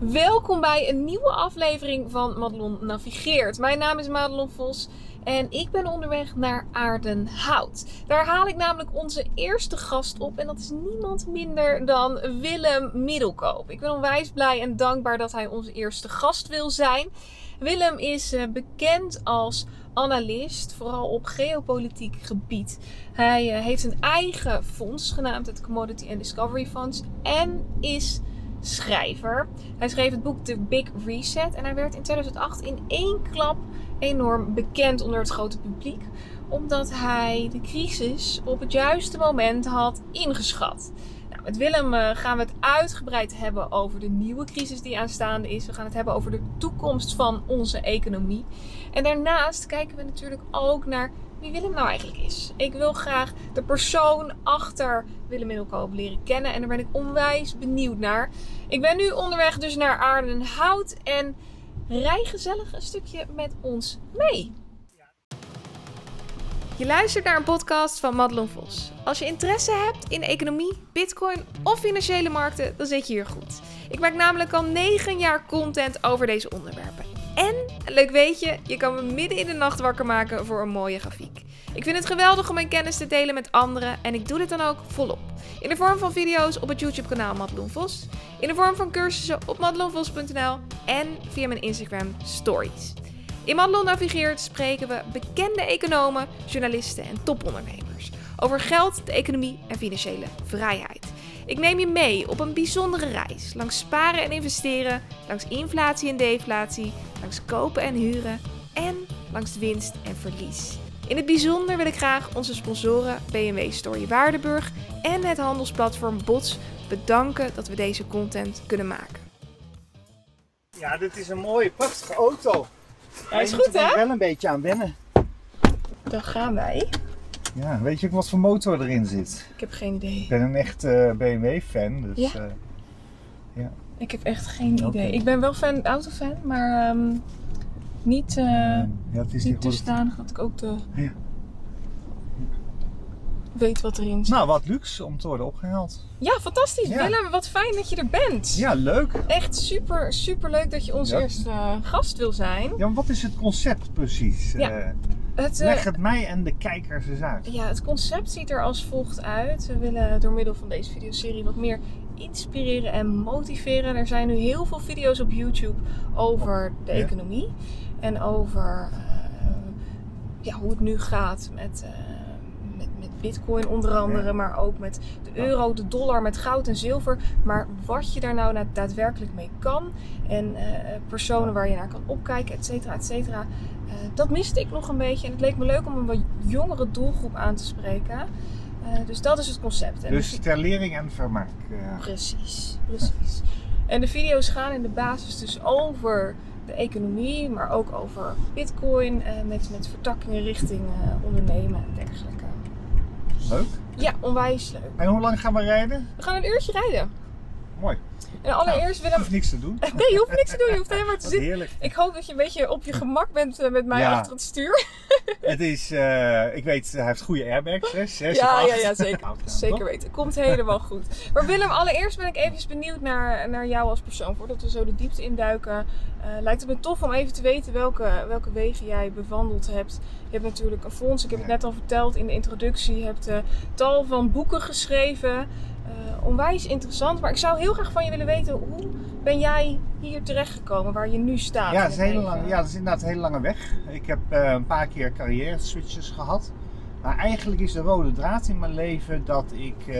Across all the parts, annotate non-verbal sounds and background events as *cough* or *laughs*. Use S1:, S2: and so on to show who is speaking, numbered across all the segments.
S1: Welkom bij een nieuwe aflevering van Madelon Navigeert. Mijn naam is Madelon Vos en ik ben onderweg naar Aardenhout. Daar haal ik namelijk onze eerste gast op en dat is niemand minder dan Willem Middelkoop. Ik ben onwijs blij en dankbaar dat hij onze eerste gast wil zijn. Willem is eh, bekend als analist, vooral op geopolitiek gebied. Hij eh, heeft een eigen fonds genaamd het Commodity and Discovery Funds en is schrijver. Hij schreef het boek The Big Reset en hij werd in 2008 in één klap enorm bekend onder het grote publiek, omdat hij de crisis op het juiste moment had ingeschat. Nou, met Willem uh, gaan we het uitgebreid hebben over de nieuwe crisis die aanstaande is. We gaan het hebben over de toekomst van onze economie. En daarnaast kijken we natuurlijk ook naar wie Willem nou eigenlijk is. Ik wil graag de persoon achter Willem Middelkoop leren kennen en daar ben ik onwijs benieuwd naar. Ik ben nu onderweg dus naar Aardenhout en rij gezellig een stukje met ons mee. Je luistert naar een podcast van Madelon Vos. Als je interesse hebt in economie, bitcoin of financiële markten, dan zit je hier goed. Ik maak namelijk al 9 jaar content over deze onderwerpen. En, leuk weet je, je kan me midden in de nacht wakker maken voor een mooie grafiek. Ik vind het geweldig om mijn kennis te delen met anderen en ik doe dit dan ook volop. In de vorm van video's op het YouTube kanaal Madelon Vos, in de vorm van cursussen op madelonvos.nl en via mijn Instagram stories. In Madelon Navigeert spreken we bekende economen, journalisten en topondernemers over geld, de economie en financiële vrijheid. Ik neem je mee op een bijzondere reis langs sparen en investeren, langs inflatie en deflatie, langs kopen en huren en langs winst en verlies. In het bijzonder wil ik graag onze sponsoren BMW Story Waardenburg en het handelsplatform Bots bedanken dat we deze content kunnen maken.
S2: Ja, dit is een mooie, prachtige auto.
S1: Hij is goed,
S2: moet er
S1: hè?
S2: wel een beetje aan wennen.
S1: Dan gaan wij.
S2: Ja, weet je ook wat voor motor erin zit?
S1: Ik heb geen idee.
S2: Ik ben een echt eh, BMW-fan, dus...
S1: Ja?
S2: eh,
S1: Ik heb echt geen idee. Ik ben wel fan, autofan, maar ehm, niet, eh,
S2: ja, het is
S1: niet
S2: niet
S1: dusdanig dat ik ook de,
S2: Ja.
S1: weet wat erin zit.
S2: Nou, wat luxe om te worden opgehaald.
S1: Ja, fantastisch.
S2: Ja.
S1: Willem, wat fijn dat je er bent.
S2: Ja, leuk.
S1: Echt super, super leuk dat je onze
S2: Ja.
S1: eerste gast wil zijn.
S2: Ja, maar wat is het concept precies?
S1: Ja. Het, eh,
S2: leg het mij en de kijkers eens uit.
S1: ja, het concept ziet er als volgt uit. We willen door middel van deze videoserie wat meer inspireren en motiveren. Er zijn nu heel veel video's op YouTube over de
S2: Ja.
S1: economie. En over eh, ja, hoe het nu gaat met, eh, bitcoin onder andere.
S2: Ja.
S1: Maar ook met de euro, de dollar, met goud en zilver. Maar wat je daar nou daadwerkelijk mee kan. En eh, personen waar je naar kan opkijken, et cetera, et cetera. Eh, dat miste ik nog een beetje. En het leek me leuk om een wat jongere doelgroep aan te spreken. Eh, dus dat is het concept. En
S2: Dus
S1: de vi-
S2: ter lering en vermaak.
S1: Precies, precies. En de video's gaan in de basis dus over de economie, maar ook over bitcoin. eh, met, met vertakkingen richting eh, ondernemen en dergelijke.
S2: Leuk.
S1: Ja, onwijs leuk.
S2: En hoe lang gaan we rijden?
S1: We gaan een uurtje rijden.
S2: Mooi.
S1: En allereerst
S2: Ik
S1: Willem...
S2: hoef niks te doen. *laughs*
S1: Nee, je hoeft niks te doen. Je hoeft helemaal te *laughs* zitten.
S2: heerlijk.
S1: Ik hoop dat je een beetje op je gemak bent eh, met mij
S2: Ja.
S1: achter het stuur. *laughs*
S2: Het is, eh, ik weet, hij heeft goede airbags, hè? Zes
S1: Ja,
S2: of acht.
S1: ja, ja, zeker. Zeker
S2: toch?
S1: weten. Komt helemaal goed. Maar Willem, allereerst ben ik even benieuwd naar, naar jou als persoon. Voordat we zo de diepte induiken, eh, lijkt het me tof om even te weten welke, welke wegen jij bewandeld hebt. Je hebt natuurlijk een fonds, ik heb het net al verteld in de introductie. Je hebt eh, tal van boeken geschreven. Eh, onwijs interessant. Maar ik zou heel graag van je willen weten, hoe ben jij hier terechtgekomen waar je nu staat?
S2: Ja, dat is, een hele lange, ja, dat is inderdaad een hele lange weg. Ik heb eh, een paar keer carrière switches gehad. Maar eigenlijk is de rode draad in mijn leven dat ik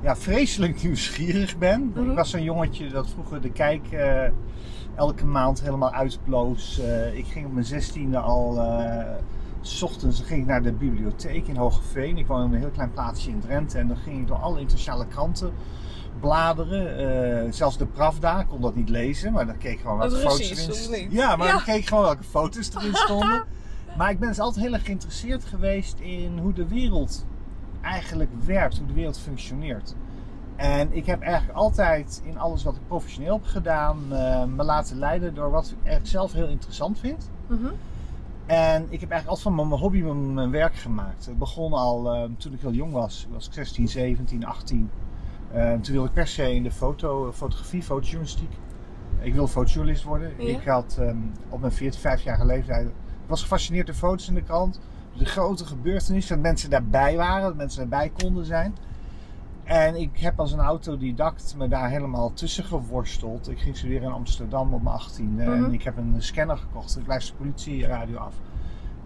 S2: ja, vreselijk *laughs* nieuwsgierig ben.
S1: Mhm.
S2: Ik was zo'n jongetje dat vroeger de kijk elke maand helemaal uitploos. Eh, ik ging op mijn zestiende al, s ochtends ging ik naar de bibliotheek in Hogeveen. Ik woon in een heel klein plaatsje in Drenthe en dan ging ik door alle internationale kranten bladeren. Eh, zelfs de Pravda, ik kon dat niet lezen, maar dan keek ik gewoon welke foto's erin? Ja, maar
S1: Ja.
S2: dan keek ik gewoon welke foto's erin *laughs* stonden. maar ik ben dus altijd heel erg geïnteresseerd geweest in hoe de wereld eigenlijk werkt, hoe de wereld functioneert. En ik heb eigenlijk altijd in alles wat ik professioneel heb gedaan, eh, me laten leiden door wat ik eigenlijk zelf heel interessant vind.
S1: Mhm.
S2: En ik heb eigenlijk altijd van mijn hobby mijn, mijn werk gemaakt. Het begon al eh, toen ik heel jong was. Ik was 16, 17, 18. Eh, toen wilde ik per se in de foto, fotografie, fotojournalistiek. Ik wilde fotojournalist worden.
S1: Ja.
S2: Ik had ehm, op mijn 14, 5 jaar leeftijd. Ik was gefascineerd door foto's in de krant. De grote gebeurtenissen, dat mensen daarbij waren, dat mensen erbij konden zijn. En ik heb als een autodidact me daar helemaal tussen geworsteld. Ik ging studeren in Amsterdam op mijn 18e en
S1: Mhm.
S2: ik heb een scanner gekocht. Ik luister politieradio af.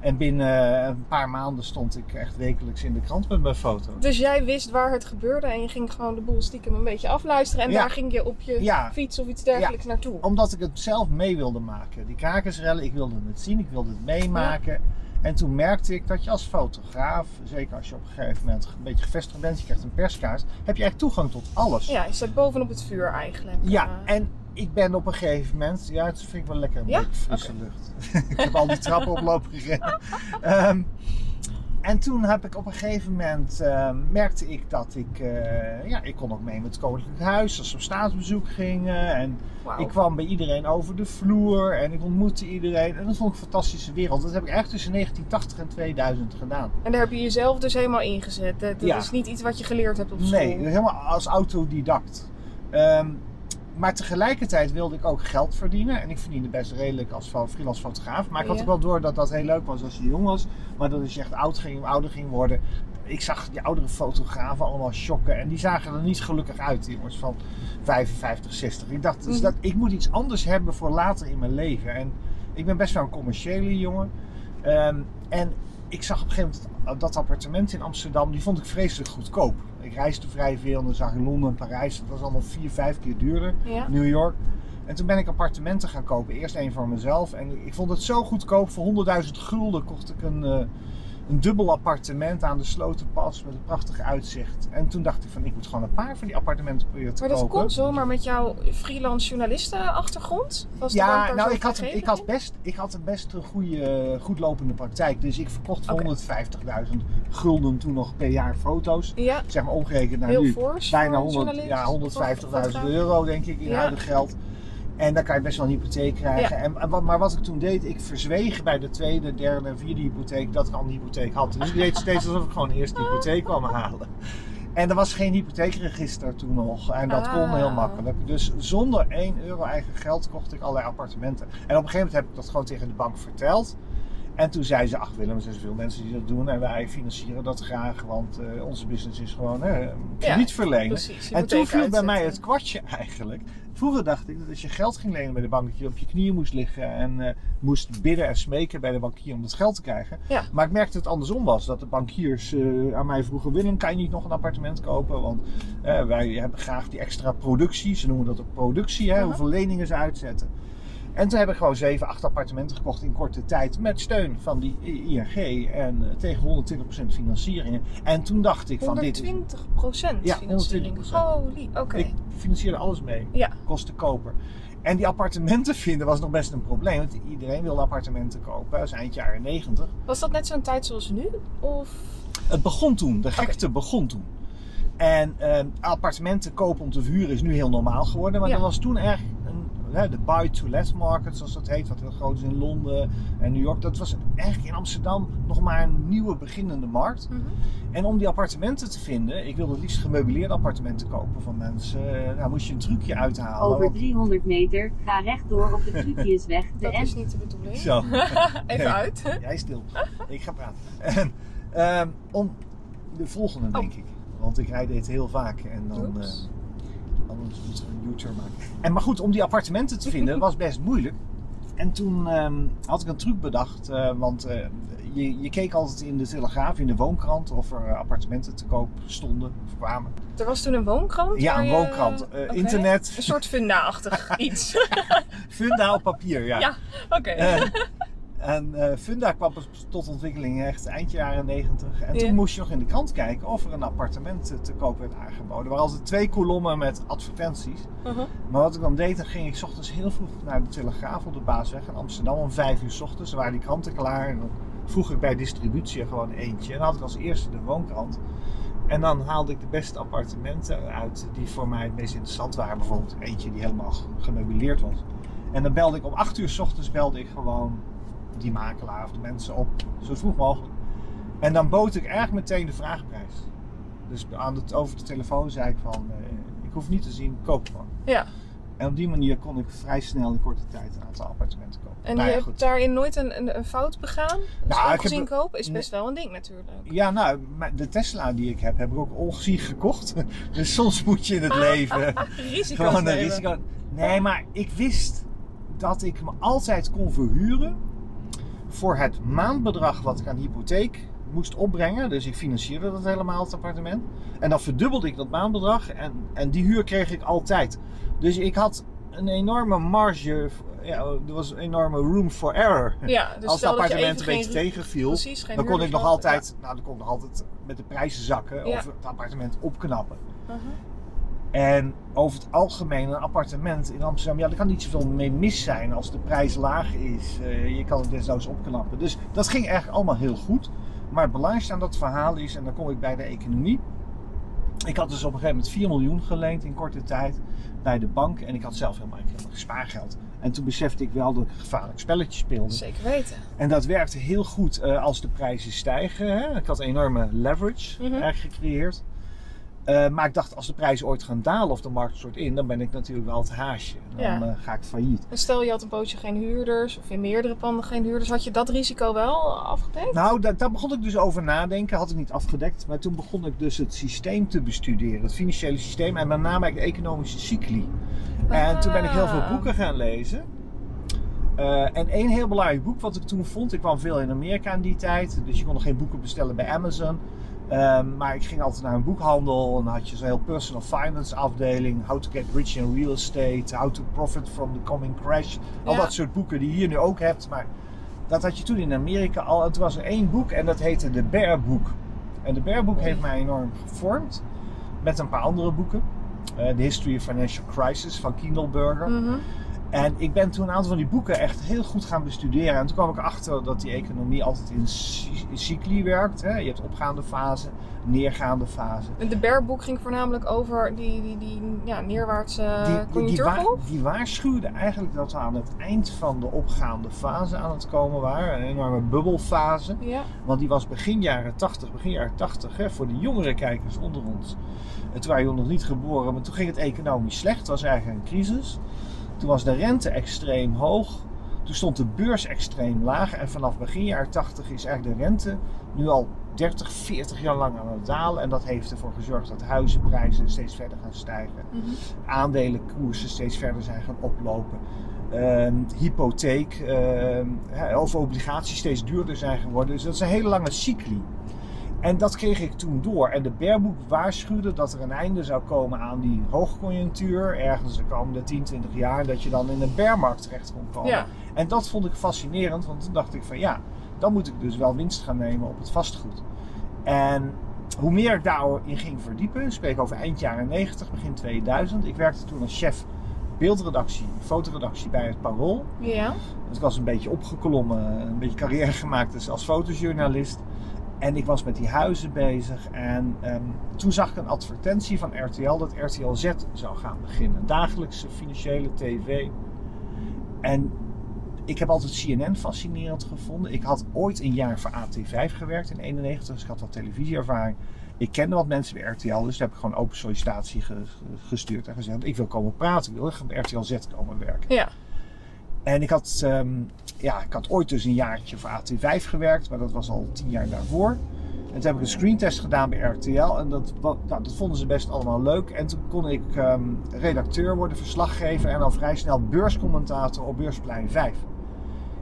S2: En binnen een paar maanden stond ik echt wekelijks in de krant met mijn foto.
S1: Dus jij wist waar het gebeurde en je ging gewoon de boel stiekem een beetje afluisteren. En
S2: Ja.
S1: daar ging je op je
S2: Ja.
S1: fiets of iets dergelijks naartoe.
S2: Omdat ik het zelf mee wilde maken. Die krakersrellen, ik wilde het zien, ik wilde het meemaken. En toen merkte ik dat je als fotograaf, zeker als je op een gegeven moment een beetje gevestigd bent, je krijgt een perskaart, heb je echt toegang tot alles.
S1: Ja, je staat bovenop het vuur eigenlijk.
S2: Ja,
S1: Eh,
S2: en ik ben op een gegeven moment, ja, het vind ik wel lekker, een
S1: Ja?
S2: beetje frisse lucht. *laughs* ik heb al die trappen oplopen gegeven. Ehm, en toen heb ik op een gegeven moment, ehm, merkte ik dat ik, eh, ja, ik kon ook mee met het Koninklijk Huis als ze op staatsbezoek gingen. En ik kwam bij iedereen over de vloer en ik ontmoette iedereen. En dat vond ik een fantastische wereld. Dat heb ik echt tussen 1980 en 2000 gedaan.
S1: En daar heb je jezelf dus helemaal ingezet. Dat, dat
S2: Ja.
S1: is niet iets wat je geleerd hebt op school.
S2: Nee, helemaal als autodidact. Ehm, maar tegelijkertijd wilde ik ook geld verdienen. En ik verdiende best redelijk als freelance fotograaf. Maar ik had ook wel door dat dat heel leuk was als je jong was. Maar dat als je echt oud ging, ouder ging worden. Ik zag die oudere fotografen allemaal shocken. En die zagen er niet gelukkig uit, die jongens van 55, 60. Ik dacht, dus
S1: Mhm.
S2: dat, ik moet iets anders hebben voor later in mijn leven. En ik ben best wel een commerciële jongen. Ehm, en ik zag op een gegeven moment dat appartement in Amsterdam, die vond ik vreselijk goedkoop. Ik reisde vrij veel en dan zag ik Londen en Parijs. Dat was allemaal vier, vijf keer duurder.
S1: Ja.
S2: New York. En toen ben ik appartementen gaan kopen. Eerst één voor mezelf. En ik vond het zo goedkoop. Voor 100.000 gulden kocht ik een, eh, een dubbel appartement aan de Slotenpas met een prachtig uitzicht. En toen dacht ik van, ik moet gewoon een paar van die appartementen proberen te
S1: Maar dat
S2: kopen.
S1: komt zomaar met jouw freelance journalistenachtergrond? Was
S2: Ja, nou, ik had, ik, had best, ik had een best een goede, goed lopende praktijk. Dus ik verkocht voor
S1: Oké.
S2: 150.000 gulden toen nog per jaar foto's.
S1: Ja,
S2: Zeg maar omgerekend naar
S1: heel
S2: nu. bijna
S1: voor een
S2: 100,
S1: journalist,
S2: ja,
S1: of
S2: 150.000
S1: fotograaf.
S2: euro, denk ik, in
S1: Ja.
S2: huidig geld. En dan kan je best wel een hypotheek krijgen. En, maar wat ik toen deed, ik verzweeg bij de tweede, derde en vierde hypotheek dat ik al een hypotheek had. Dus ik deed steeds alsof ik gewoon eerst de hypotheek kwam halen. En er was geen hypotheekregister toen nog. En dat kon
S1: Ah.
S2: heel makkelijk. Dus zonder 1 euro eigen geld kocht ik allerlei appartementen. En op een gegeven moment heb ik dat gewoon tegen de bank verteld. En toen zei ze, ach Willem, er zijn zoveel mensen die dat doen en wij financieren dat graag, want eh, onze business is gewoon hè, krediet verlenen.
S1: Precies.
S2: En toen viel bij mij het kwartje *laughs* eigenlijk. Vroeger dacht ik dat als je geld ging lenen bij de bank, dat je op je knieën moest liggen en eh, moest bidden en smeken bij de bankier om dat geld te krijgen.
S1: Ja.
S2: Maar ik merkte dat het andersom was. Dat de bankiers eh, aan mij vroegen, Willem, kan je niet nog een appartement kopen? Want eh, wij hebben graag die extra productie. Ze noemen dat ook productie, hè, hoeveel leningen ze uitzetten. En toen heb ik gewoon 7, 8 appartementen gekocht in korte tijd. Met steun van die ING en eh, tegen 120% financiering. En toen dacht ik van dit is...
S1: 120 procent
S2: Ja,
S1: financiering.
S2: 120%.
S1: Holy, oké.
S2: Ik financierde alles mee.
S1: Ja.
S2: Kosten koper. En die appartementen *laughs* vinden was nog best een probleem. Want iedereen wilde appartementen kopen. Dat is eind jaren 90.
S1: Was dat net zo'n tijd zoals nu? Of...
S2: Het begon toen. De gekte begon toen. En eh, appartementen kopen om te verhuren is nu heel normaal geworden. Maar
S1: Ja.
S2: dat was toen echt een, hè, de buy-to-let market, zoals dat heet. Wat heel groot is in Londen en New York. Dat was eigenlijk in Amsterdam nog maar een nieuwe beginnende markt.
S1: Mhm.
S2: En om die appartementen te vinden, ik wilde het liefst gemeubileerde appartementen kopen van mensen. eh, Nou moest je een trucje uithalen.
S3: Over
S2: want-
S3: 300 meter, ga rechtdoor op de *laughs* Truciusweg. De
S1: Dat is niet de bedoeling.
S2: Zo. *laughs* *laughs*
S1: Even
S2: Nee.
S1: uit.
S2: Jij stil. Ik ga praten. En, ehm, om de volgende, denk ik. Want ik rijd dit heel vaak en dan.
S1: Oh.
S2: Een U-turn maken. En maar goed, om die appartementen te vinden was best moeilijk. En toen ehm, had ik een truc bedacht. eh, want eh, je, je keek altijd in de Telegraaf, in de woonkrant, of er eh, appartementen te koop stonden of kwamen.
S1: Er was toen een woonkrant?
S2: Ja, een
S1: je-
S2: woonkrant. Internet,
S1: Een soort funda-achtig *laughs* iets.
S2: funda op papier, ja.
S1: Ja. Oké.
S2: En eh, Funda kwam tot ontwikkeling echt eind jaren 90. En
S1: Ja.
S2: toen moest je nog in de krant kijken of er een appartement eh, te koop werd aangeboden. Er waren altijd twee kolommen met advertenties.
S1: Mhm.
S2: Maar wat ik dan deed, dan ging ik 's ochtends heel vroeg naar de Telegraaf op de Baasweg in Amsterdam. Om vijf uur 's ochtends dan waren die kranten klaar. En dan vroeg ik bij distributie gewoon eentje. En dan had ik als eerste de woonkrant. En dan haalde ik de beste appartementen uit die voor mij het meest interessant waren. Bijvoorbeeld eentje die helemaal gemeubileerd was. En dan belde ik om 8 uur 's ochtends belde ik gewoon die makelaar of de mensen op, zo vroeg mogelijk. En dan bood ik erg meteen de vraagprijs. Dus aan de, over de telefoon zei ik van, eh, ik hoef niet te zien, koop gewoon.
S1: Ja.
S2: En op die manier kon ik vrij snel in korte tijd een aantal appartementen kopen.
S1: En
S2: Nou
S1: je
S2: ja,
S1: hebt daarin nooit een, een, een fout begaan? Dus
S2: Nou, ik
S1: ongezien
S2: heb-
S1: kopen is best wel een ding natuurlijk.
S2: Ja, nou, de Tesla die ik heb, heb ik ook ongezien gekocht. *laughs* dus soms moet je in het leven *laughs* gewoon een
S1: nemen.
S2: risico. Nee, maar ik wist dat ik me altijd kon verhuren voor het maandbedrag wat ik aan hypotheek moest opbrengen. Dus ik financierde dat helemaal, het appartement. En dan verdubbelde ik dat maandbedrag en, en die huur kreeg ik altijd. Dus ik had een enorme marge, ja, er was een enorme room for error.
S1: Ja, dus
S2: Als het appartement een beetje tegenviel,
S1: Precies, geen
S2: dan kon ik nog altijd, nou, dan kon ik nog altijd met de prijzen zakken
S1: Ja.
S2: of het appartement opknappen.
S1: Mhm.
S2: En over het algemeen, een appartement in Amsterdam, ja, daar kan niet zoveel mee mis zijn als de prijs laag is. Eh, je kan het desnoods opknappen. Dus dat ging eigenlijk allemaal heel goed. Maar het belangrijkste aan dat verhaal is, en dan kom ik bij de economie. Ik had dus op een gegeven moment 4 miljoen geleend in korte tijd bij de bank. En ik had zelf helemaal geen spaargeld. En toen besefte ik wel dat ik een gevaarlijk spelletje speelde.
S1: Zeker weten.
S2: En dat werkte heel goed eh, als de prijzen stijgen. Hè? Ik had een enorme leverage eigenlijk gecreëerd. Eh, maar ik dacht, als de prijzen ooit gaan dalen of de markt stort in, dan ben ik natuurlijk wel het haasje. Dan
S1: Ja.
S2: eh, ga ik failliet.
S1: En stel je had een pootje geen huurders, of in meerdere panden geen huurders, had je dat risico wel afgedekt?
S2: Nou, daar, daar begon ik dus over nadenken. Had ik niet afgedekt. Maar toen begon ik dus het systeem te bestuderen. Het financiële systeem en met name de economische cycli. En toen ben ik heel veel
S1: Ah.
S2: boeken gaan lezen. Eh, en één heel belangrijk boek wat ik toen vond. Ik kwam veel in Amerika in die tijd. Dus je kon nog geen boeken bestellen bij Amazon. Ehm, maar ik ging altijd naar een boekhandel. En dan had je zo'n heel personal finance afdeling. How to get rich in real estate. How to profit from the coming crash. Al dat soort boeken die je hier nu ook hebt. Maar dat had je toen in Amerika al. Toen was er één boek en dat heette de Bear Book. En de Bear Book heeft mij enorm gevormd. Met een paar andere boeken. Eh, The History of Financial Crisis van Kindleberger.
S1: Mhm.
S2: En ik ben toen een aantal van die boeken echt heel goed gaan bestuderen. En toen kwam ik erachter dat die economie altijd in cy- cycli werkt. Hè? Je hebt opgaande fase, neergaande fase.
S1: En De Bearboek ging voornamelijk over die, die, die ja, neerwaartse
S2: Die, die, waarschuwde eigenlijk dat we aan het eind van de opgaande fase aan het komen waren. Een enorme bubbelfase.
S1: Ja,
S2: Want die was begin jaren 80, begin jaren 80, hè, voor de jongere kijkers onder ons. En toen waren jullie nog niet geboren, maar toen ging het economisch slecht. Het was eigenlijk een crisis. Toen was de rente extreem hoog. Toen stond de beurs extreem laag. En vanaf begin jaren 80 is eigenlijk de rente nu al 30, 40 jaar lang aan het dalen. En dat heeft ervoor gezorgd dat huizenprijzen steeds verder gaan stijgen.
S1: Mhm.
S2: Aandelenkoersen steeds verder zijn gaan oplopen. Ehm, hypotheek hè, of obligaties steeds duurder zijn geworden. Dus dat is een hele lange cycli. En dat kreeg ik toen door. En de Bearboek waarschuwde dat er een einde zou komen aan die hoogconjunctuur. Ergens de komende 10, 20 jaar. Dat je dan in een bearmarkt terecht kon komen.
S1: ja.
S2: En dat vond ik fascinerend. Want toen dacht ik van ja, dan moet ik dus wel winst gaan nemen op het vastgoed. En hoe meer ik daarin ging verdiepen. Ik spreek over eind jaren 90, begin 2000. Ik werkte toen als chef beeldredactie, fotoredactie bij het Parool.
S1: ja.
S2: Dus ik was een beetje opgeklommen, een beetje carrière *laughs* gemaakt dus als fotojournalist. En ik was met die huizen bezig. En ehm, toen zag ik een advertentie van RTL dat RTL Z zou gaan beginnen. Dagelijkse financiële tv. En ik heb altijd CNN fascinerend gevonden. Ik had ooit een jaar voor AT5 gewerkt in 91, dus ik had wat televisieervaring. Ik kende wat mensen bij RTL, dus daar heb ik gewoon open sollicitatie ge- ge- gestuurd en gezegd: ik wil komen praten, ik wil echt bij RTL Z komen werken.
S1: Ja.
S2: En ik had, ehm, ja, ik had ooit dus een jaartje voor AT5 gewerkt, maar dat was al tien jaar daarvoor. En toen heb ik een screentest gedaan bij RTL en dat, nou, dat vonden ze best allemaal leuk. En toen kon ik ehm, redacteur worden, verslaggever en dan vrij snel beurscommentator op Beursplein 5.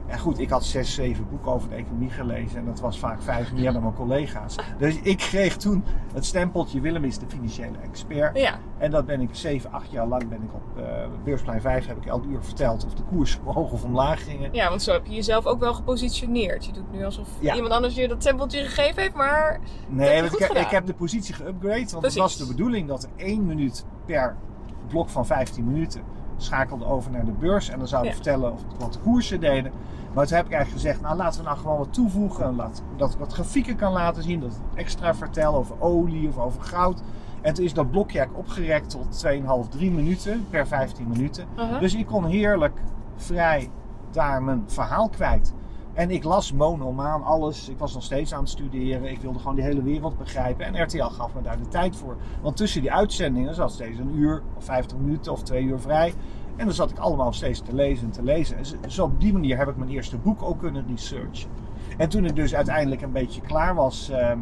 S2: Ja goed, ik had zes, zeven boeken over de economie gelezen en dat was vaak vijf meer dan mijn collega's. Dus ik kreeg toen het stempeltje Willem is de financiële expert.
S1: Ja.
S2: En dat ben ik zeven, acht jaar lang ben ik op eh, Beursplein 5 heb ik elk uur verteld of de koers *laughs* omhoog of omlaag gingen.
S1: ja, want zo heb je jezelf ook wel gepositioneerd. Je doet nu alsof
S2: Ja.
S1: iemand anders je dat tempeltje gegeven heeft, maar
S2: Nee, want ik, ik heb de positie geüpgrade. Want
S1: Precies.
S2: het was de bedoeling dat er één minuut per blok van 15 minuten schakelde over naar de beurs. En dan zouden we
S1: Ja.
S2: vertellen of, wat de koersen deden. Maar toen heb ik eigenlijk gezegd, nou laten we nou gewoon wat toevoegen. Laat, dat ik wat grafieken kan laten zien. Dat ik extra vertel over olie of over goud. En toen is dat blokje eigenlijk opgerekt tot 2,5, 3 minuten per 15 minuten. Dus ik kon heerlijk vrij daar mijn verhaal kwijt. En ik las monomaan alles. Ik was nog steeds aan het studeren. Ik wilde gewoon die hele wereld begrijpen. En RTL gaf me daar de tijd voor. Want tussen die uitzendingen zat steeds een uur of 50 minuten of twee uur vrij. En dan zat ik allemaal steeds te lezen en te lezen. En zo- op die manier heb ik mijn eerste boek ook kunnen researchen. En toen ik dus uiteindelijk een beetje klaar was ehm,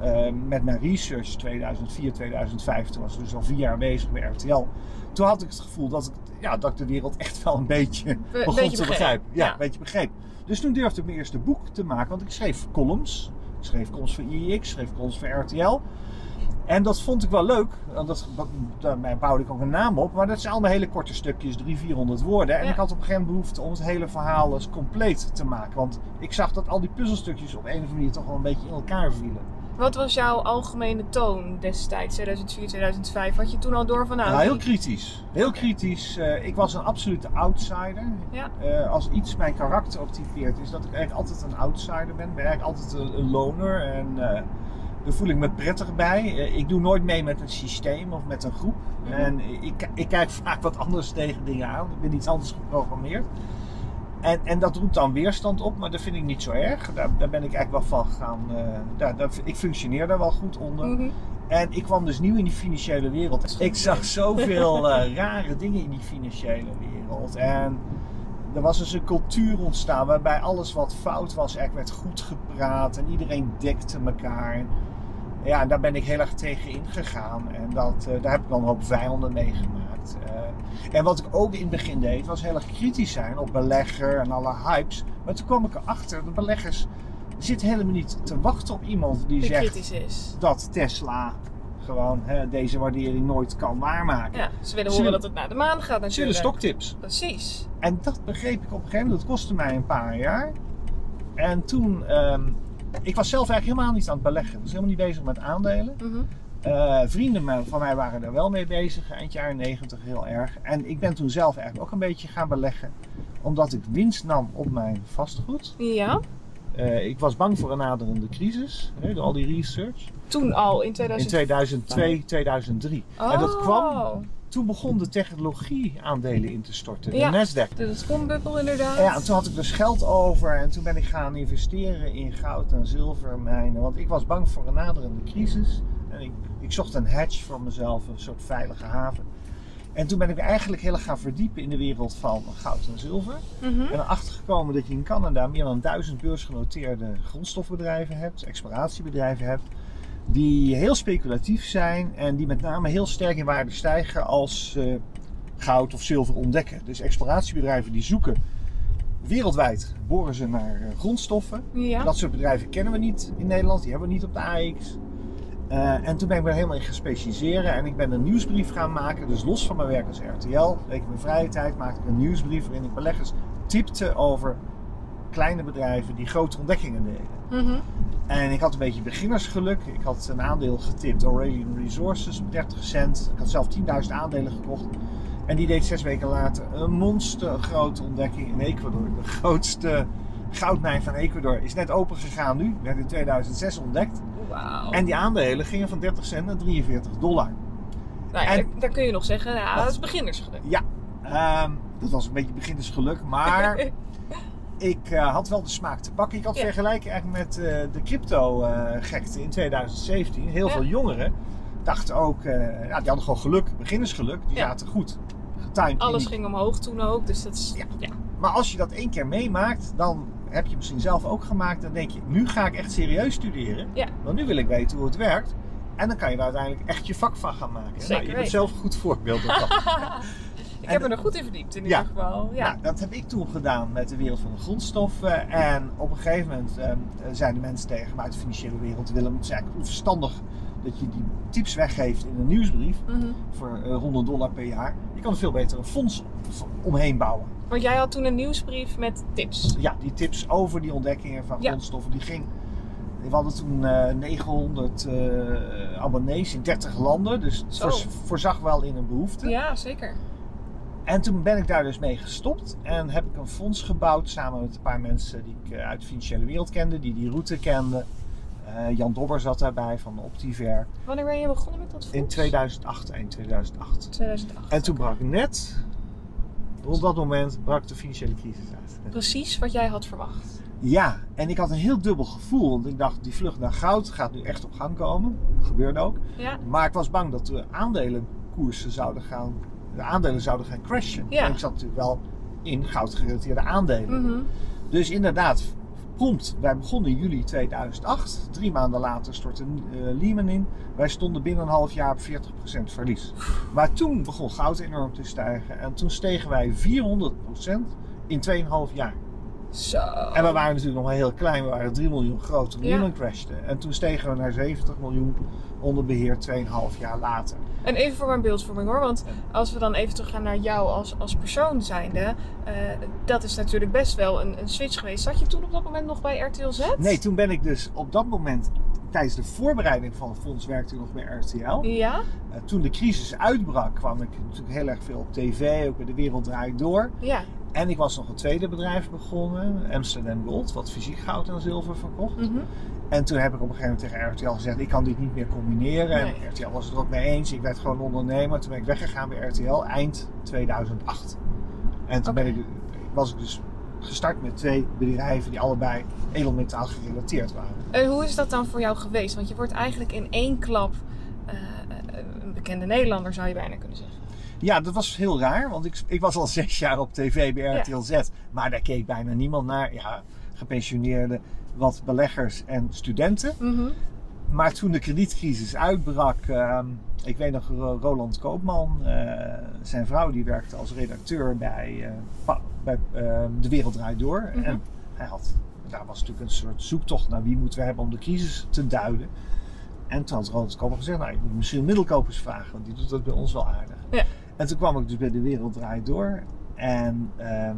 S2: ehm, met mijn research 2004, 2005, toen was ik dus al vier jaar bezig bij RTL. Toen had ik het gevoel dat ik, ja, dat ik de wereld echt wel een beetje begon
S1: beetje
S2: te begrijpen. Ja,
S1: Ja.
S2: een beetje begreep. Dus toen durfde ik mijn eerste boek te maken, want ik schreef columns. Ik schreef columns voor IEX, schreef columns voor RTL. En dat vond ik wel leuk. Want dat, daarmee bouwde ik ook een naam op. Maar dat zijn allemaal hele korte stukjes, 300, 400 woorden. En
S1: Ja.
S2: ik had op een gegeven moment behoefte om het hele verhaal eens compleet te maken. Want ik zag dat al die puzzelstukjes op een of andere manier toch wel een beetje in elkaar vielen.
S1: Wat was jouw algemene toon destijds, 2004, 2005? Had je toen al door van nou,
S2: Ja, heel kritisch. Heel kritisch. Eh, ik was een absolute outsider.
S1: Ja.
S2: Eh, als iets mijn karakter ook typeert, is dat ik eigenlijk altijd een outsider ben. Ik ben eigenlijk altijd een, een loner. En eh, daar voel ik me prettig bij. Ik doe nooit mee met een systeem of met een groep.
S1: Mhm.
S2: En ik, ik kijk vaak wat anders tegen dingen aan. Ik ben iets anders geprogrammeerd. En, en dat roept dan weerstand op, maar dat vind ik niet zo erg. Daar, daar ben ik eigenlijk wel van gegaan. eh, daar, daar, ik functioneer daar wel goed onder.
S1: Mhm.
S2: En ik kwam dus nieuw in die financiële wereld. Ik zag zoveel *laughs* eh, rare dingen in die financiële wereld. En er was dus een cultuur ontstaan waarbij alles wat fout was, eigenlijk werd goed gepraat. En iedereen dekte elkaar. En ja, en daar ben ik heel erg tegen ingegaan. En dat, eh, daar heb ik dan een hoop vijanden meegemaakt. En wat ik ook in het begin deed, was heel erg kritisch zijn op belegger en alle hypes. Maar toen kwam ik erachter, de beleggers zitten helemaal niet te wachten op iemand die
S1: Die
S2: zegt
S1: is.
S2: dat Tesla gewoon hè, deze waardering nooit kan waarmaken.
S1: Ja, ze willen
S2: Ze
S1: horen
S2: willen-
S1: dat het naar de maan gaat natuurlijk.
S2: stoktips.
S1: Precies.
S2: En dat begreep ik op een gegeven moment. Dat kostte mij een paar jaar. En toen, ehm, ik was zelf eigenlijk helemaal niet aan het beleggen. Ik was helemaal niet bezig met aandelen.
S1: Mhm.
S2: Eh, vrienden van mij waren er wel mee bezig, eind jaren 90 heel erg. En ik ben toen zelf eigenlijk ook een beetje gaan beleggen. Omdat ik winst nam op mijn vastgoed.
S1: Ja,
S2: Eh, ik was bang voor een naderende crisis, hè, door al die research.
S1: toen al in
S2: In
S1: 2000.
S2: 2002, 2003.
S1: Oh.
S2: En dat kwam toen begon de technologie-aandelen in te storten, de
S1: Ja.
S2: Nasdaq.
S1: De dotcom-bubbel inderdaad.
S2: Ja, en toen had ik dus geld over en toen ben ik gaan investeren in goud en zilvermijnen. Want ik was bang voor een naderende crisis. En ik, ik zocht een hedge voor mezelf, een soort veilige haven. En toen ben ik eigenlijk heel erg gaan verdiepen in de wereld van goud en zilver.
S1: Mhm.
S2: Ben erachter gekomen dat je in Canada meer dan duizend beursgenoteerde grondstofbedrijven hebt, exploratiebedrijven hebt, die heel speculatief zijn en die met name heel sterk in waarde stijgen als eh, goud of zilver ontdekken. Dus exploratiebedrijven die zoeken wereldwijd, boren ze naar eh, grondstoffen.
S1: Ja.
S2: Dat soort bedrijven kennen we niet in Nederland, die hebben we niet op de AX. Eh, en toen ben ik me er helemaal in gespecialiseren en ik ben een nieuwsbrief gaan maken. Dus los van mijn werk als RTL, week in mijn vrije tijd, maakte ik een nieuwsbrief waarin ik beleggers tipte over kleine bedrijven die grote ontdekkingen deden.
S1: Mhm.
S2: En ik had een beetje beginnersgeluk. Ik had een aandeel getipt, Aurelian Resources, op 30 cent. Ik had zelf 10.000 aandelen gekocht. En die deed zes weken later een monstergrote ontdekking in Ecuador. De grootste goudmijn van Ecuador is net open gegaan nu. Werd in 2006 ontdekt. En die aandelen gingen van 30 cent naar 43 dollar.
S1: Nou ja,
S2: en-
S1: daar, daar kun je nog zeggen, ja, dat is beginnersgeluk.
S2: Ja, ehm, dat was een beetje beginnersgeluk. Maar *laughs* ik eh, had wel de smaak te pakken. Ik had
S1: Ja.
S2: vergelijken eigenlijk met eh, de crypto-gekte in 2017. Heel
S1: Ja.
S2: veel jongeren dachten ook, eh, ja, die hadden gewoon geluk, beginnersgeluk. Die zaten goed. Getimed.
S1: Alles ging omhoog toen ook, dus dat is...
S2: Ja.
S1: ja.
S2: Maar als je dat één keer meemaakt, dan heb je misschien zelf ook gemaakt. Dan denk je, nu ga ik echt serieus studeren.
S1: Ja.
S2: Want nu wil ik weten hoe het werkt. En dan kan je daar uiteindelijk echt je vak van gaan maken.
S1: Zeker
S2: nou, je bent
S1: weten.
S2: zelf een goed voorbeeld daarvan. *laughs*
S1: Ik
S2: En
S1: heb
S2: de-
S1: er nog goed in verdiept in
S2: Ja.
S1: ieder geval. Ja.
S2: Nou, dat heb ik toen gedaan met de wereld van de grondstoffen. En op een gegeven moment ehm, zeiden mensen tegen me uit de financiële wereld: Willem, het is eigenlijk onverstandig dat je die tips weggeeft in een nieuwsbrief
S1: Mhm.
S2: voor eh, 100 dollar per jaar. Je kan er veel beter een fonds omheen bouwen.
S1: Want jij had toen een nieuwsbrief met tips.
S2: Ja, die tips over die ontdekkingen van
S1: Ja.
S2: grondstoffen, die ging. We hadden toen eh, 900 eh, abonnees in 30 landen, dus het
S1: Zo.
S2: voorzag wel in een behoefte.
S1: Ja, zeker.
S2: En toen ben ik daar dus mee gestopt en heb ik een fonds gebouwd samen met een paar mensen die ik uit de financiële wereld kende, die die route kenden. Eh, Jan Dobber zat daarbij van Optiver
S1: Wanneer ben je begonnen met dat fonds?
S2: in 2008, eind 2008.
S1: 2008.
S2: En toen brak net Rond dat moment brak de financiële crisis uit.
S1: Precies wat jij had verwacht.
S2: Ja, en ik had een heel dubbel gevoel. Want ik dacht, die vlucht naar goud gaat nu echt op gang komen. Dat gebeurde ook.
S1: Ja.
S2: Maar ik was bang dat de aandelenkoersen zouden gaan, de aandelen zouden gaan crashen.
S1: Ja.
S2: En ik zat natuurlijk wel in goudgerelateerde aandelen.
S1: Mhm.
S2: Dus inderdaad, prompt. Wij begonnen in juli 2008. Drie maanden later stortte eh, Lehman in. Wij stonden binnen een half jaar op 40% verlies. Maar toen begon goud enorm te stijgen. En toen stegen wij 400% in 2,5 jaar.
S1: Zo.
S2: En we waren natuurlijk nog maar heel klein. We waren 3 miljoen groot toen
S1: Ja.
S2: Lehman crashte. En toen stegen we naar 70 miljoen onder beheer 2,5 jaar later.
S1: En even voor mijn beeldvorming hoor, want als we dan even teruggaan naar jou als, als persoon zijnde, eh, dat is natuurlijk best wel een, een switch geweest. Zat je toen op dat moment nog bij RTL Z?
S2: Nee, toen ben ik dus op dat moment, tijdens de voorbereiding van het fonds, werkte ik nog bij RTL.
S1: Ja?
S2: Eh, toen de crisis uitbrak, kwam ik natuurlijk heel erg veel op tv, ook bij De Wereld Draait Door.
S1: Ja.
S2: En ik was nog een tweede bedrijf begonnen, Amsterdam Gold, wat fysiek goud en zilver verkocht.
S1: Mhm.
S2: En toen heb ik op een gegeven moment tegen RTL gezegd, ik kan dit niet meer combineren.
S1: Nee.
S2: En RTL was het er ook mee eens. Ik werd gewoon ondernemer. Toen ben ik weggegaan bij RTL eind 2008. En toen ben ik, was ik dus gestart met twee bedrijven die allebei edelmetaal gerelateerd waren.
S1: En hoe is dat dan voor jou geweest? Want je wordt eigenlijk in één klap eh, een bekende Nederlander, zou je bijna kunnen zeggen.
S2: Ja, dat was heel raar, want ik, ik was al *laughs* zes jaar op tv bij
S1: Ja.
S2: RTL Z. Maar daar keek bijna niemand naar. Ja, gepensioneerden, wat beleggers en studenten.
S1: Mhm.
S2: Maar toen de kredietcrisis uitbrak, ehm, ik weet nog Ro- Roland Koopman, eh, zijn vrouw die werkte als redacteur bij, eh, Pa- bij ehm, De Wereld Draait Door.
S1: Mhm.
S2: En hij had, daar was natuurlijk een soort zoektocht naar wie moeten we hebben om de crisis te duiden. En toen had Roland Koopman gezegd, nou je moet misschien middelkopers vragen, want die doet dat bij ons wel aardig.
S1: Ja.
S2: En toen kwam ik dus bij De Wereld Draait Door. En ehm,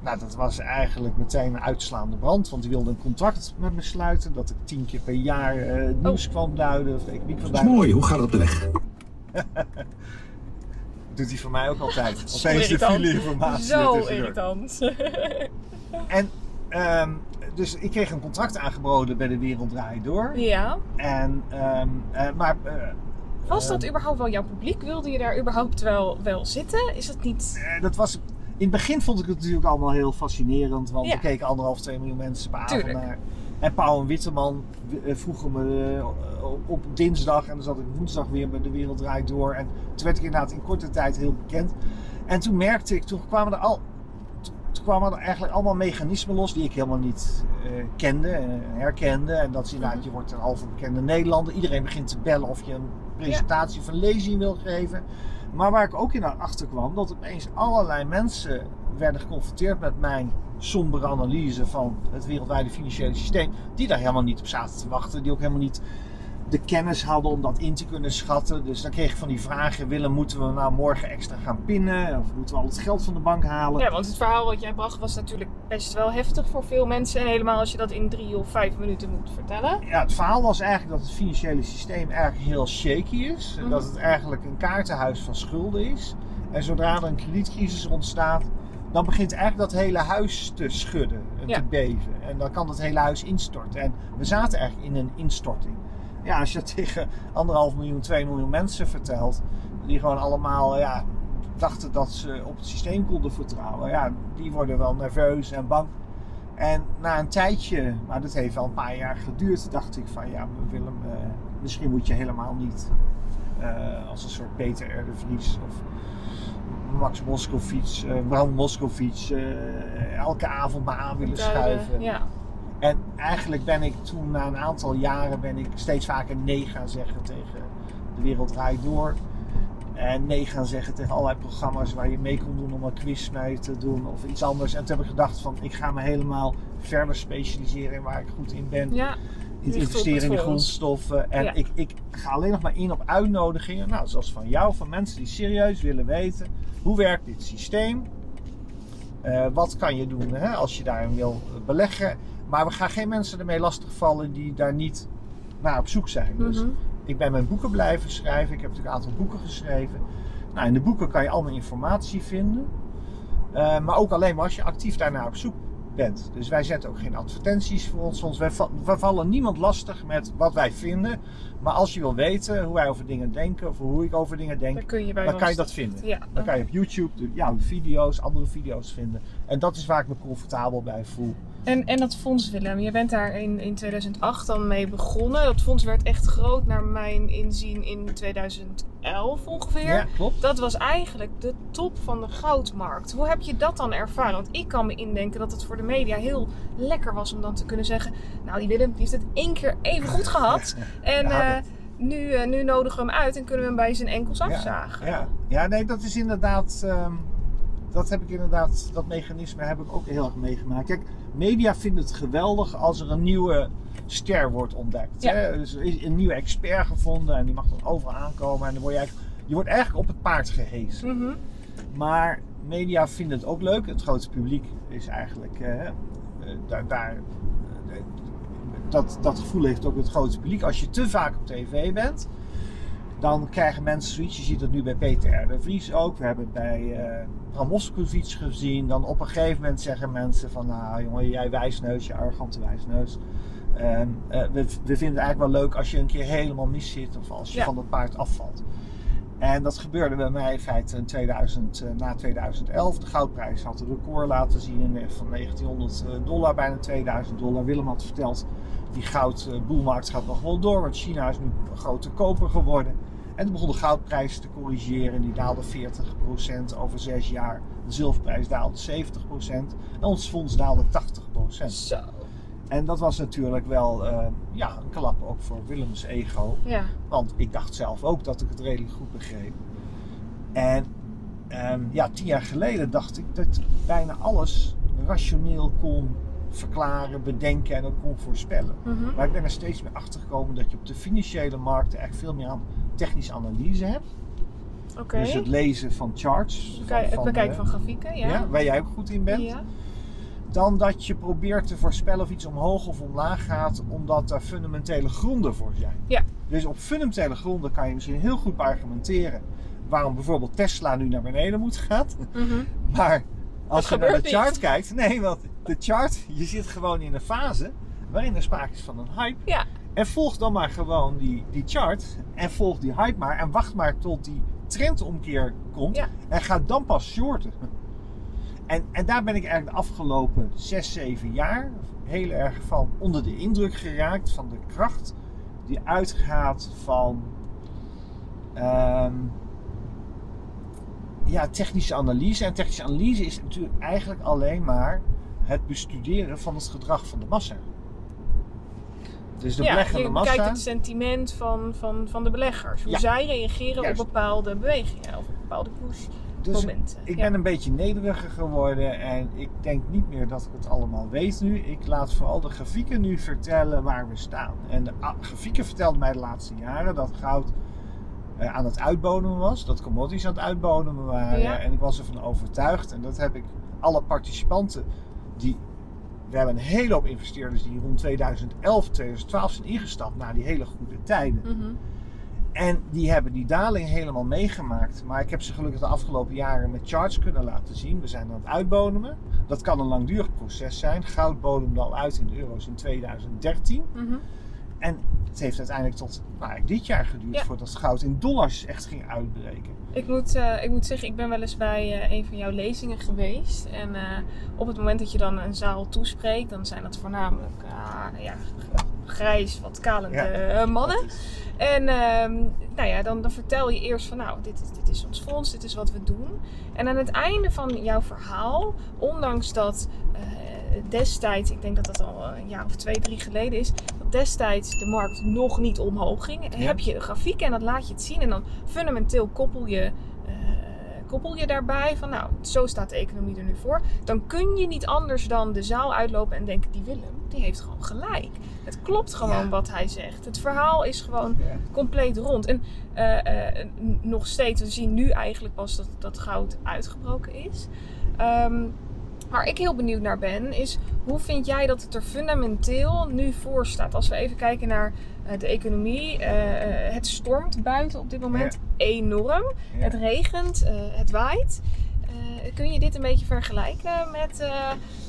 S2: nou, dat was eigenlijk meteen een uitslaande brand. Want die wilde een contract met me sluiten. Dat ik tien keer per jaar eh, het nieuws kwam duiden. Of de economie kwam
S4: Dat is
S2: duiden.
S4: mooi, hoe gaat het op de weg? *laughs*
S2: doet hij voor mij ook altijd.
S1: Zo
S2: Opeens de
S1: irritant.
S2: file informatie.
S1: Zo irritant. *laughs*
S2: En ehm, dus ik kreeg een contract aangeboden bij De Wereld Draait Door.
S1: ja.
S2: En, ehm, eh, maar eh,
S1: Was dat überhaupt wel jouw publiek? Wilde je daar überhaupt wel, wel zitten? Is dat niet...
S2: Eh, dat was, in het begin vond ik het natuurlijk allemaal heel fascinerend. Want
S1: Ja.
S2: er keken anderhalf, twee miljoen mensen per avond
S1: Tuurlijk.
S2: naar. En Pauw en Witteman eh, vroegen me eh, op dinsdag. En dan zat ik woensdag weer bij De Wereld Draait Door. En toen werd ik inderdaad in korte tijd heel bekend. En toen merkte ik, toen kwamen er al... Toen kwamen er eigenlijk allemaal mechanismen los die ik helemaal niet eh, kende en herkende. En dat is inderdaad, je wordt een halve bekende Nederlander. Iedereen begint te bellen of je een presentatie of een lezing wil geven. Maar waar ik ook in achter kwam, dat opeens allerlei mensen werden geconfronteerd met mijn sombere analyse van het wereldwijde financiële systeem, die daar helemaal niet op zaten te wachten, die ook helemaal niet de kennis hadden om dat in te kunnen schatten. Dus dan kreeg ik van die vragen, Willem, moeten we nou morgen extra gaan pinnen? Of moeten we al het geld van de bank halen?
S1: Ja, want het verhaal wat jij bracht was natuurlijk best wel heftig voor veel mensen. En helemaal als je dat in drie of vijf minuten moet vertellen.
S2: Ja, het verhaal was eigenlijk dat het financiële systeem eigenlijk heel shaky is. En
S1: Mhm.
S2: Dat het eigenlijk een kaartenhuis van schulden is. En zodra er een kredietcrisis ontstaat, dan begint eigenlijk dat hele huis te schudden en
S1: Ja.
S2: te beven. En dan kan het hele huis instorten. En we zaten eigenlijk in een instorting. Ja, als je dat *laughs* tegen anderhalf miljoen, twee miljoen mensen vertelt, die gewoon allemaal ja, dachten dat ze op het systeem konden vertrouwen, ja, die worden wel nerveus en bang. En na een tijdje, maar dat heeft wel een paar jaar geduurd, dacht ik van ja, Willem, eh, misschien moet je helemaal niet eh, als een soort Peter R. de Vries of Max Moskovits, eh Bram Moskovits, elke avond maar aan willen schuiven.
S1: Ja.
S2: En eigenlijk ben ik toen na een aantal jaren ben ik steeds vaker nee gaan zeggen tegen de wereld draait door. En nee gaan zeggen tegen allerlei programma's waar je mee kon doen om een quiz mee te doen of iets anders. En toen heb ik gedacht van ik ga me helemaal verder specialiseren in waar ik goed in ben.
S1: ja.
S2: In investeren in de grondstoffen. En
S1: Ja.
S2: ik, ik ga alleen nog maar in op uitnodigingen. Nou, zoals van jou, van mensen die serieus willen weten. Hoe werkt dit systeem? Eh, wat kan je doen hè, als je daarin wil beleggen? Maar we gaan geen mensen ermee lastigvallen die daar niet naar op zoek zijn. Dus
S1: Mhm.
S2: ik ben mijn boeken blijven schrijven. Ik heb natuurlijk een aantal boeken geschreven. Nou, in de boeken kan je allemaal informatie vinden. Eh, maar ook alleen maar als je actief daarnaar op zoek bent. Dus wij zetten ook geen advertenties voor ons. ons wij, va- wij vallen niemand lastig met wat wij vinden. Maar als je wil weten hoe wij over dingen denken of hoe ik over dingen denk,
S1: Dan kun je bij
S2: dan kan je dat vinden.
S1: Ja,
S2: Dan kan je op YouTube ja, de video's, andere video's vinden. En dat is waar ik me comfortabel bij voel.
S1: En, en dat fonds, Willem, je bent daar in, in 2008 dan mee begonnen. Dat fonds werd echt groot naar mijn inzien in 2011 ongeveer.
S2: Ja, klopt.
S1: Dat was eigenlijk de top van de goudmarkt. Hoe heb je dat dan ervaren? Want ik kan me indenken dat het voor de media heel lekker was om dan te kunnen zeggen... Nou, die Willem die heeft het één keer even goed gehad. *laughs* En
S2: Ja,
S1: eh, nu, eh, nu nodigen we hem uit en kunnen we hem bij zijn enkels afzagen.
S2: Ja, ja, nee, dat is inderdaad. ehm, dat heb ik inderdaad, dat mechanisme heb ik ook heel erg meegemaakt. Kijk, media vinden het geweldig als er een nieuwe ster wordt ontdekt.
S1: Ja.
S2: Hè? Dus er is een nieuwe expert gevonden en die mag dan overal aankomen. En dan word je eigenlijk, je wordt eigenlijk op het paard gehesen.
S1: Mhm.
S2: Maar media vinden het ook leuk. Het grote publiek is eigenlijk eh, eh, daar. daar eh, dat, dat gevoel heeft ook het grote publiek. Als je te vaak op tv bent, dan krijgen mensen zoiets. Je ziet het nu bij Peter R. de Vries ook. We hebben het bij eh Bram Moskowitz gezien. Dan op een gegeven moment zeggen mensen van... Nou jongen, jij wijsneus, je arrogante wijsneus. Ehm, eh, we, we vinden het eigenlijk wel leuk als je een keer helemaal mis zit. Of als je
S1: Ja.
S2: van het paard afvalt. En dat gebeurde bij mij in feite in 2000, eh, na 2011. De goudprijs had een record laten zien in, eh, van 1900 dollar, bijna 2000 dollar. Willem had verteld, die goudboelmarkt gaat nog wel door, want China is nu een grote koper geworden. En toen begon de goudprijs te corrigeren en die daalde 40% over zes jaar. De zilverprijs daalde 70% en ons fonds daalde 80%.
S1: Zo.
S2: En dat was natuurlijk wel eh, ja, een klap ook voor Willems ego.
S1: Ja.
S2: Want ik dacht zelf ook dat ik het redelijk goed begreep. En ehm, ja, tien jaar geleden dacht ik dat bijna alles rationeel kon verklaren, bedenken en ook kon voorspellen.
S1: Mhm.
S2: Maar ik ben er steeds meer achter gekomen dat je op de financiële markten echt veel meer aan technische analyse hebt. Dus het lezen van charts. van-
S1: Het bekijken
S2: eh,
S1: van grafieken, ja.
S2: ja, waar jij ook goed in bent.
S1: Ja.
S2: Dan dat je probeert te voorspellen of iets omhoog of omlaag gaat, omdat er fundamentele gronden voor zijn.
S1: Ja.
S2: Dus op fundamentele gronden kan je misschien heel goed argumenteren waarom bijvoorbeeld Tesla nu naar beneden moet gaan.
S1: Mhm. *laughs*
S2: Maar als
S1: Dat
S2: je naar de chart
S1: niet.
S2: kijkt, nee, want de chart, je zit gewoon in een fase waarin er sprake is van een hype.
S1: Ja.
S2: En volg dan maar gewoon die, die chart en volg die hype maar en wacht maar tot die trendomkeer komt
S1: Ja.
S2: en ga dan pas shorten. En, en daar ben ik eigenlijk de afgelopen 6, 7 jaar heel erg van onder de indruk geraakt van de kracht die uitgaat van ehm, ja, technische analyse. En technische analyse is natuurlijk eigenlijk alleen maar het bestuderen van het gedrag van de massa. Dus de
S1: ja,
S2: beleggende
S1: je
S2: massa.
S1: kijkt het sentiment van, van, van de beleggers. Hoe
S2: Ja.
S1: zij reageren
S2: Juist.
S1: op bepaalde bewegingen of op bepaalde push
S2: Dus ik
S1: Ja.
S2: ben een beetje nederiger geworden en ik denk niet meer dat ik het allemaal weet nu. Ik laat vooral de grafieken nu vertellen waar we staan. En de grafieken vertelden mij de laatste jaren dat goud eh, aan het uitbodemen was, dat commodities aan het uitbodemen waren.
S1: Ja.
S2: En ik was ervan overtuigd en dat heb ik alle participanten die. We hebben een hele hoop investeerders die rond 2011, 2012 zijn ingestapt na die hele goede tijden.
S1: Mhm.
S2: En die hebben die daling helemaal meegemaakt. Maar ik heb ze gelukkig de afgelopen jaren met charts kunnen laten zien. We zijn aan het uitbodemen. Dat kan een langdurig proces zijn. Goud bodemde al uit in de euro's in 2013.
S1: Mhm.
S2: En het heeft uiteindelijk tot nou, dit jaar geduurd
S1: Ja.
S2: voordat goud in dollars echt ging uitbreken.
S1: Ik moet, eh, ik moet zeggen, ik ben wel eens bij eh, een van jouw lezingen geweest. En eh, op het moment dat je dan een zaal toespreekt, dan zijn dat voornamelijk ah, ja, grijs, wat kalende
S2: Ja.
S1: mannen. En ehm, nou ja, dan, dan vertel je eerst van nou, dit is, dit is ons fonds, dit is wat we doen. En aan het einde van jouw verhaal, ondanks dat destijds, ik denk dat dat al een jaar of twee, drie geleden is, dat destijds de markt nog niet omhoog ging,
S2: Ja.
S1: heb je een grafiek en dat laat je het zien. En dan fundamenteel koppel je, eh, koppel je daarbij van nou, zo staat de economie er nu voor. Dan kun je niet anders dan de zaal uitlopen en denken, die Willem, die heeft gewoon gelijk. Het klopt gewoon
S2: Ja.
S1: wat hij zegt. Het verhaal is gewoon
S2: Ja.
S1: compleet rond. En eh, eh, nog steeds, we zien nu eigenlijk pas dat, dat goud uitgebroken is. Ehm, waar ik heel benieuwd naar ben, is hoe vind jij dat het er fundamenteel nu voor staat? Als we even kijken naar eh, de economie. eh, eh, het stormt buiten op dit moment enorm.
S2: Ja.
S1: Het regent, het waait. Kun je dit een beetje vergelijken met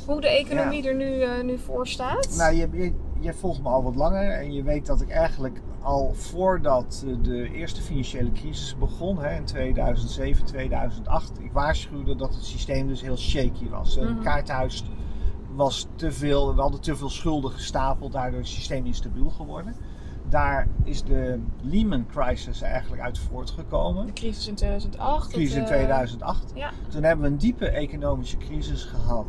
S1: hoe de economie er nu, nu voor staat?
S2: Nou, je, je, je volgt me al wat langer en je weet dat ik eigenlijk al voordat eh, de eerste financiële crisis begon, hè, in 2007, 2008, ik waarschuwde dat het systeem dus heel shaky was. Het
S1: Mhm.
S2: kaarthuis was te veel, we hadden te veel schulden gestapeld, daardoor is het systeem instabiel geworden. Daar is de Lehman crisis eigenlijk uit voortgekomen.
S1: De crisis in 2008.
S2: De crisis in
S1: dat, eh,
S2: 2008.
S1: Ja,
S2: Toen hebben we een diepe economische crisis gehad.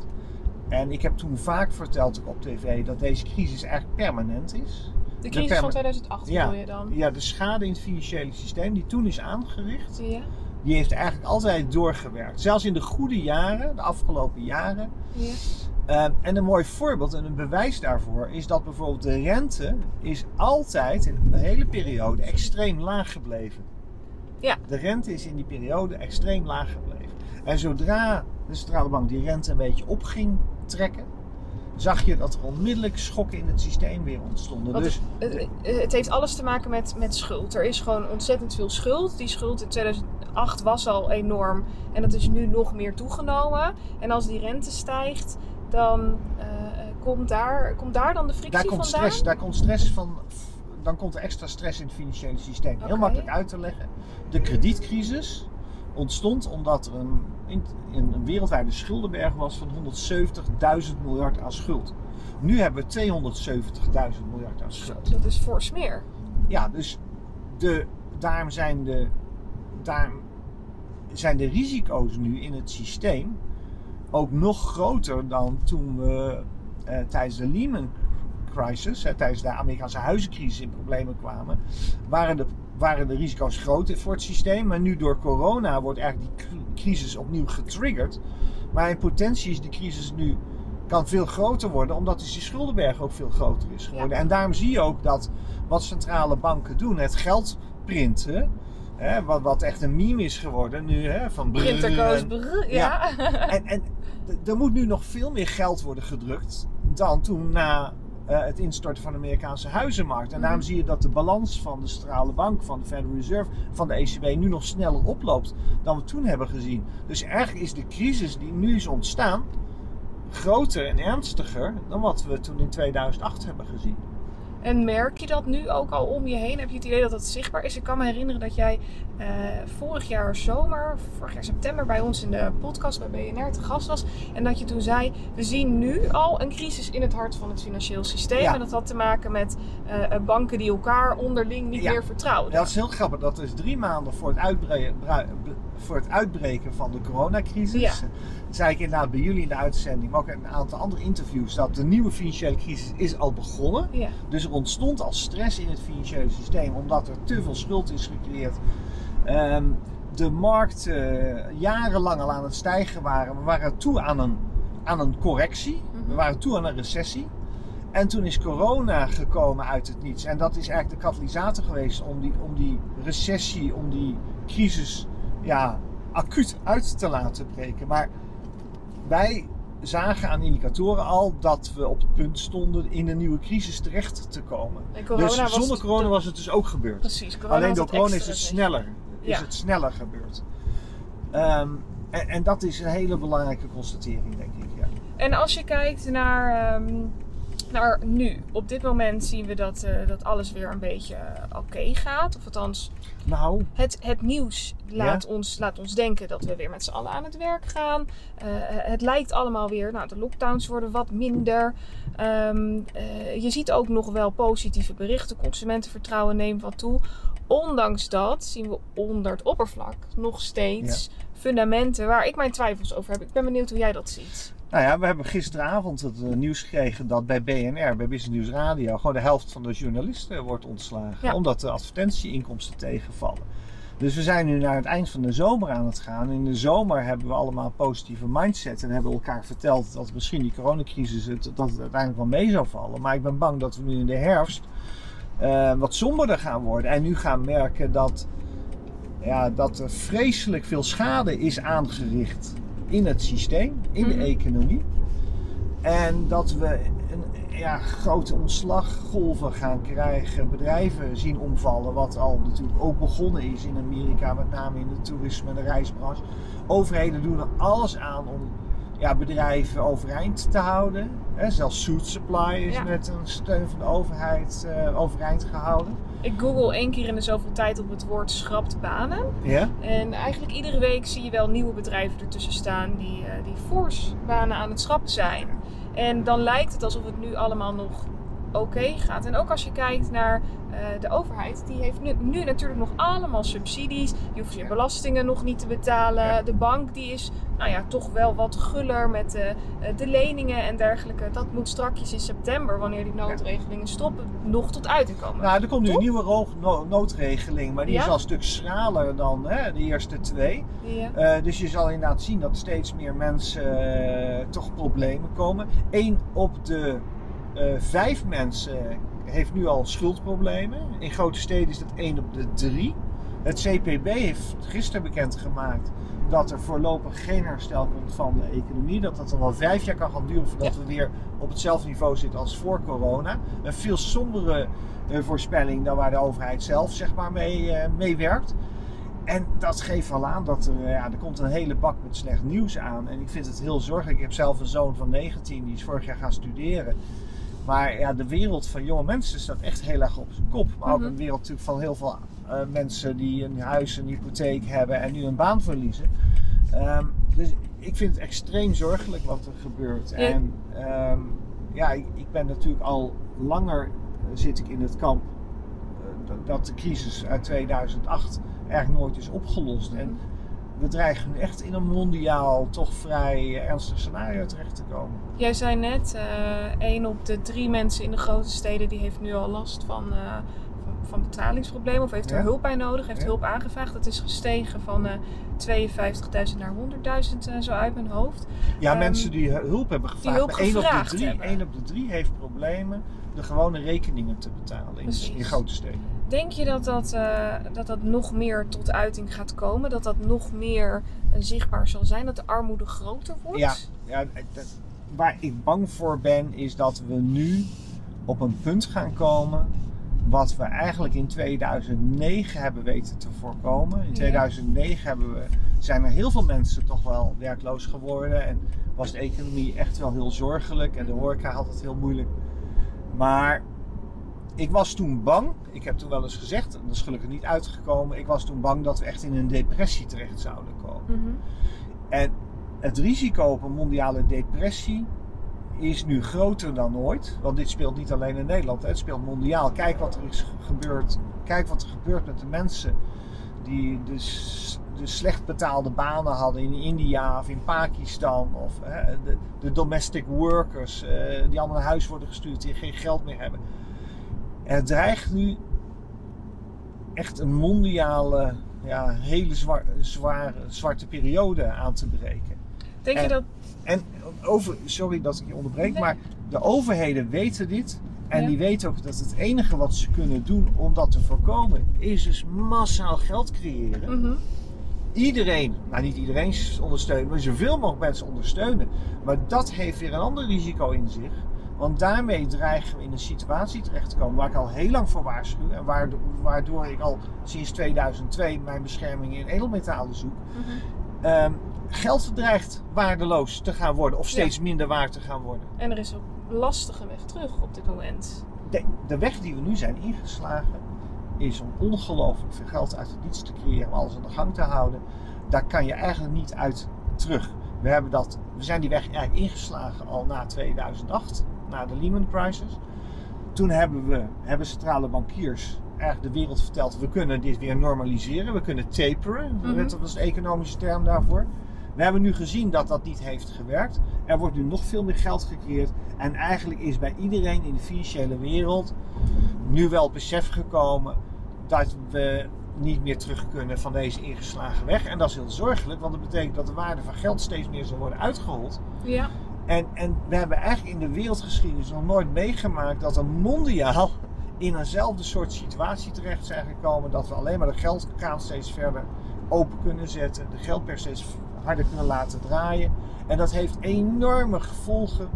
S2: En ik heb toen vaak verteld op tv dat deze crisis eigenlijk permanent is.
S1: de crisis van 2008
S2: Ja.
S1: bedoel je dan?
S2: Ja, de schade in het financiële systeem die toen is aangericht,
S1: je?
S2: die heeft eigenlijk altijd doorgewerkt. Zelfs in de goede jaren, de afgelopen jaren.
S1: Ja.
S2: Uh, en een mooi voorbeeld en een bewijs daarvoor is dat bijvoorbeeld de rente is altijd in een hele periode extreem laag gebleven.
S1: Ja.
S2: De rente is in die periode extreem laag gebleven. En zodra de centrale bank die rente een beetje op ging trekken, zag je dat er onmiddellijk schokken in het systeem weer ontstonden.
S1: Want
S2: Dus
S1: het, het- heeft alles te maken met, met schuld. Er is gewoon ontzettend veel schuld. Die schuld in 2008 was al enorm en dat is nu nog meer toegenomen. En als die rente stijgt, dan eh, komt, daar, komt daar dan de frictie
S2: daar komt
S1: vandaan?
S2: stress, daar komt stress van. Dan komt er extra stress in het financiële systeem. Heel makkelijk uit te leggen. De kredietcrisis ontstond omdat er een, een wereldwijde schuldenberg was van 170.000 miljard aan schuld. Nu hebben we 270.000 miljard aan schuld.
S1: Dat is fors meer.
S2: Ja, dus de, daarom zijn de, daarom zijn de risico's nu in het systeem ook nog groter dan toen we eh, tijdens de Lehman crisis, hè, tijdens de Amerikaanse huizencrisis in problemen kwamen, waren de, waren de risico's groter voor het systeem. Maar nu door corona wordt eigenlijk die cri- crisis opnieuw getriggerd. Maar in potentie is die crisis nu kan veel groter worden, omdat dus die schuldenberg ook veel groter is geworden. En daarom zie je ook dat wat centrale banken doen, het geld printen, hè, wat, wat echt een meme is geworden nu, hè, van brrr
S1: Printer
S2: en-
S1: goes brrr, ja.
S2: en, en er moet nu nog veel meer geld worden gedrukt dan toen na eh, het instorten van de Amerikaanse huizenmarkt. En daarom
S1: Mhm.
S2: zie je dat de balans van de centrale bank, van de Federal Reserve, van de ECB nu nog sneller oploopt dan we toen hebben gezien. Dus eigenlijk is de crisis die nu is ontstaan groter en ernstiger dan wat we toen in 2008 hebben gezien.
S1: En merk je dat nu ook al om je heen? Heb je het idee dat het zichtbaar is? Ik kan me herinneren dat jij eh, vorig jaar zomer, vorig jaar september, bij ons in de podcast bij BNR te gast was. En dat je toen zei: We zien nu al een crisis in het hart van het financieel systeem.
S2: Ja.
S1: En dat had te maken met eh, eh, banken die elkaar onderling niet
S2: Ja.
S1: meer vertrouwden.
S2: Ja, dat is heel grappig. Dat is drie maanden voor het, uitbreken, voor het uitbreken van de coronacrisis.
S1: Ja.
S2: Zei ik inderdaad bij jullie in de uitzending, maar ook in een aantal andere interviews, dat de nieuwe financiële crisis is al begonnen.
S1: Ja.
S2: Dus er ontstond al stress in het financiële systeem, omdat er te veel schuld is gecreëerd. Ehm, de markt eh, jarenlang al aan het stijgen waren. We waren toe aan een, aan een correctie. We
S1: Mhm.
S2: waren toe aan een recessie. En toen is corona gekomen uit het niets. En dat is eigenlijk de katalysator geweest om die, om die recessie, om die crisis ja, acuut uit te laten breken. Maar wij zagen aan indicatoren al dat we op het punt stonden in een nieuwe crisis terecht te komen. Dus zonder corona was het dus ook gebeurd.
S1: Precies. Corona
S2: Alleen door corona is het sneller. Is
S1: Ja.
S2: het sneller gebeurd. Ehm, en, en dat is een hele belangrijke constatering, denk ik. Ja.
S1: En als je kijkt naar, ehm, naar nu, op dit moment zien we dat, eh, dat alles weer een beetje eh, oké gaat. Of althans,
S2: Nou,
S1: het, het nieuws laat, ons, laat ons denken dat we weer met z'n allen aan het werk gaan. Eh, het lijkt allemaal weer, nou, de lockdowns worden wat minder. Ehm, eh, je ziet ook nog wel positieve berichten. Consumentenvertrouwen neemt wat toe. Ondanks dat zien we onder het oppervlak nog steeds fundamenten waar ik mijn twijfels over heb. Ik ben benieuwd hoe jij dat ziet.
S2: Nou ja, we hebben gisteravond het eh, nieuws gekregen dat bij BNR, bij Business News Radio, gewoon de helft van de journalisten wordt ontslagen.
S1: Ja.
S2: Omdat de advertentieinkomsten tegenvallen. Dus we zijn nu naar het eind van de zomer aan het gaan. In de zomer hebben we allemaal een positieve mindset en hebben elkaar verteld dat misschien die coronacrisis het, dat het uiteindelijk wel mee zou vallen. Maar ik ben bang dat we nu in de herfst eh, wat somberder gaan worden. En nu gaan merken dat, ja, dat er vreselijk veel schade is aangericht in het systeem, in de
S1: Mhm.
S2: economie. En dat we een ja, grote ontslaggolven gaan krijgen, bedrijven zien omvallen, wat al natuurlijk ook begonnen is in Amerika, met name in de toerisme en de reisbranche. overheden doen er alles aan om ja, bedrijven overeind te houden. Hè, zelfs Food Supply is
S1: Ja.
S2: met een steun van de overheid eh, overeind gehouden.
S1: Ik google één keer in de zoveel tijd op het woord schrapt banen.
S2: Ja?
S1: En eigenlijk iedere week zie je wel nieuwe bedrijven ertussen staan die, eh die fors banen aan het schrappen zijn. En dan lijkt het alsof het nu allemaal nog oké gaat. En ook als je kijkt naar eh, de overheid, die heeft nu, nu natuurlijk nog allemaal subsidies. Je hoeft je
S2: Ja.
S1: belastingen nog niet te betalen.
S2: Ja.
S1: De bank die is nou ja, toch wel wat guller met de, eh, de leningen en dergelijke. Dat moet strakjes in september, wanneer die noodregelingen stoppen, nog tot uiting komen.
S2: Nou, er komt nu een nieuwe noodregeling, maar die
S1: Ja?
S2: is al een stuk schraler dan hè, de eerste twee.
S1: Ja.
S2: Eh, dus je zal inderdaad zien dat steeds meer mensen eh, toch problemen komen. Eén op de eh, vijf mensen heeft nu al schuldproblemen. In grote steden is dat één op de drie. Het CPB heeft gisteren bekendgemaakt dat er voorlopig geen herstel komt van de economie. Dat dat al wel vijf jaar kan gaan duren voordat we weer op hetzelfde niveau zitten als voor corona. Een veel sombere eh, voorspelling dan waar de overheid zelf zeg maar mee, eh, mee werkt. En dat geeft al aan dat er, ja, er komt een hele bak met slecht nieuws aan. En ik vind het heel zorgelijk. Ik heb zelf een zoon van 19, die is vorig jaar gaan studeren. Maar ja, de wereld van jonge mensen staat echt heel erg op zijn kop. Maar ook
S1: Mhm.
S2: een wereld natuurlijk van heel veel eh, mensen die een huis, een hypotheek hebben en nu een baan verliezen. Ehm, dus ik vind het extreem zorgelijk wat er gebeurt.
S1: Ja.
S2: En ehm, ja, ik, ik ben natuurlijk al langer eh, zit ik in het kamp eh, dat- dat de crisis uit 2008 eigenlijk nooit is opgelost. En we dreigen nu echt in een mondiaal, toch vrij eh, ernstig scenario terecht te komen.
S1: Jij zei net, eh één op de drie mensen in de grote steden die heeft nu al last van, eh, van, betalingsproblemen of heeft er
S2: Ja.
S1: hulp bij nodig, heeft
S2: Ja.
S1: hulp aangevraagd. Dat is gestegen van eh 52.000 naar 100.000 eh, zo uit mijn hoofd.
S2: Ja,
S1: Ehm,
S2: mensen die hulp hebben gevraagd.
S1: hulp
S2: maar één op, de drie,
S1: hebben.
S2: één op de drie heeft problemen de gewone rekeningen te betalen in, in grote steden.
S1: Denk je dat dat, eh, dat dat nog meer tot uiting gaat komen? Dat dat nog meer eh, zichtbaar zal zijn? Dat de armoede groter wordt?
S2: Ja, ja dat- waar ik bang voor ben is dat we nu op een punt gaan komen wat we eigenlijk in 2009 hebben weten te voorkomen. In
S1: Ja.
S2: 2009 hebben we, zijn er heel veel mensen toch wel werkloos geworden en was de economie echt wel heel zorgelijk en de horeca had het heel moeilijk. Maar ik was toen bang, ik heb toen wel eens gezegd, en dat is gelukkig niet uitgekomen, ik was toen bang dat we echt in een depressie terecht zouden komen.
S1: Mhm.
S2: En het risico op een mondiale depressie is nu groter dan ooit. Want dit speelt niet alleen in Nederland, het speelt mondiaal. Kijk wat er is gebeurd. Kijk wat er gebeurt met de mensen die de slecht betaalde banen hadden in India of in Pakistan. Of hè, de, de domestic workers eh, die allemaal naar huis worden gestuurd, die geen geld meer hebben. Er dreigt nu echt een mondiale, ja, hele zwa- zware, zwarte periode aan te breken.
S1: Denk je dat...
S2: En over, sorry dat ik je onderbreek,
S1: Nee.
S2: maar de overheden weten dit. En
S1: Ja.
S2: die weten ook dat het enige wat ze kunnen doen om dat te voorkomen, is dus massaal geld creëren.
S1: Mhm.
S2: Iedereen, nou niet iedereen ondersteunen, maar zoveel mogelijk mensen ondersteunen. Maar dat heeft weer een ander risico in zich. Want daarmee dreigen we in een situatie terecht te komen waar ik al heel lang voor waarschuw. En waardoor, ik al sinds 2002 mijn bescherming in edelmetalen zoek.
S1: Mhm.
S2: Ehm, geld dreigt waardeloos te gaan worden of
S1: Ja.
S2: steeds minder waard te gaan worden.
S1: En er is ook lastige weg terug op dit moment.
S2: De, de weg die we nu zijn ingeslagen is om ongelooflijk veel geld uit het niets te creëren, om alles aan de gang te houden. Daar kan je eigenlijk niet uit terug. We, hebben dat, we zijn die weg eigenlijk ingeslagen al na 2008, na de Lehman crisis. Toen hebben, we, hebben centrale bankiers eigenlijk de wereld verteld, we kunnen dit weer normaliseren, we kunnen taperen,
S1: Mhm.
S2: dat was de economische term daarvoor. We hebben nu gezien dat dat niet heeft gewerkt. Er wordt nu nog veel meer geld gecreëerd. En eigenlijk is bij iedereen in de financiële wereld nu wel het besef gekomen dat we niet meer terug kunnen van deze ingeslagen weg. En dat is heel zorgelijk, want dat betekent dat de waarde van geld steeds meer zal worden uitgehold.
S1: Ja.
S2: En, en we hebben eigenlijk in de wereldgeschiedenis nog nooit meegemaakt dat we mondiaal in eenzelfde soort situatie terecht zijn gekomen. Dat we alleen maar de geldkraan steeds verder open kunnen zetten, de geldpers steeds harder kunnen laten draaien. En dat heeft enorme gevolgen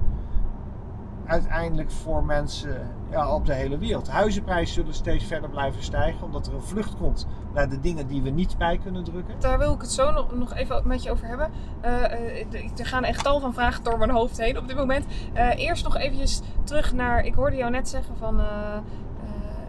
S2: uiteindelijk voor mensen ja, op de hele wereld. Huizenprijzen zullen steeds verder blijven stijgen, omdat er een vlucht komt naar de dingen die we niet bij kunnen drukken.
S1: Daar wil ik het zo nog, nog even met je over hebben. Eh, eh, er gaan echt tal van vragen door mijn hoofd heen op dit moment. Eh, eerst nog eventjes terug naar, ik hoorde jou net zeggen van, eh, eh,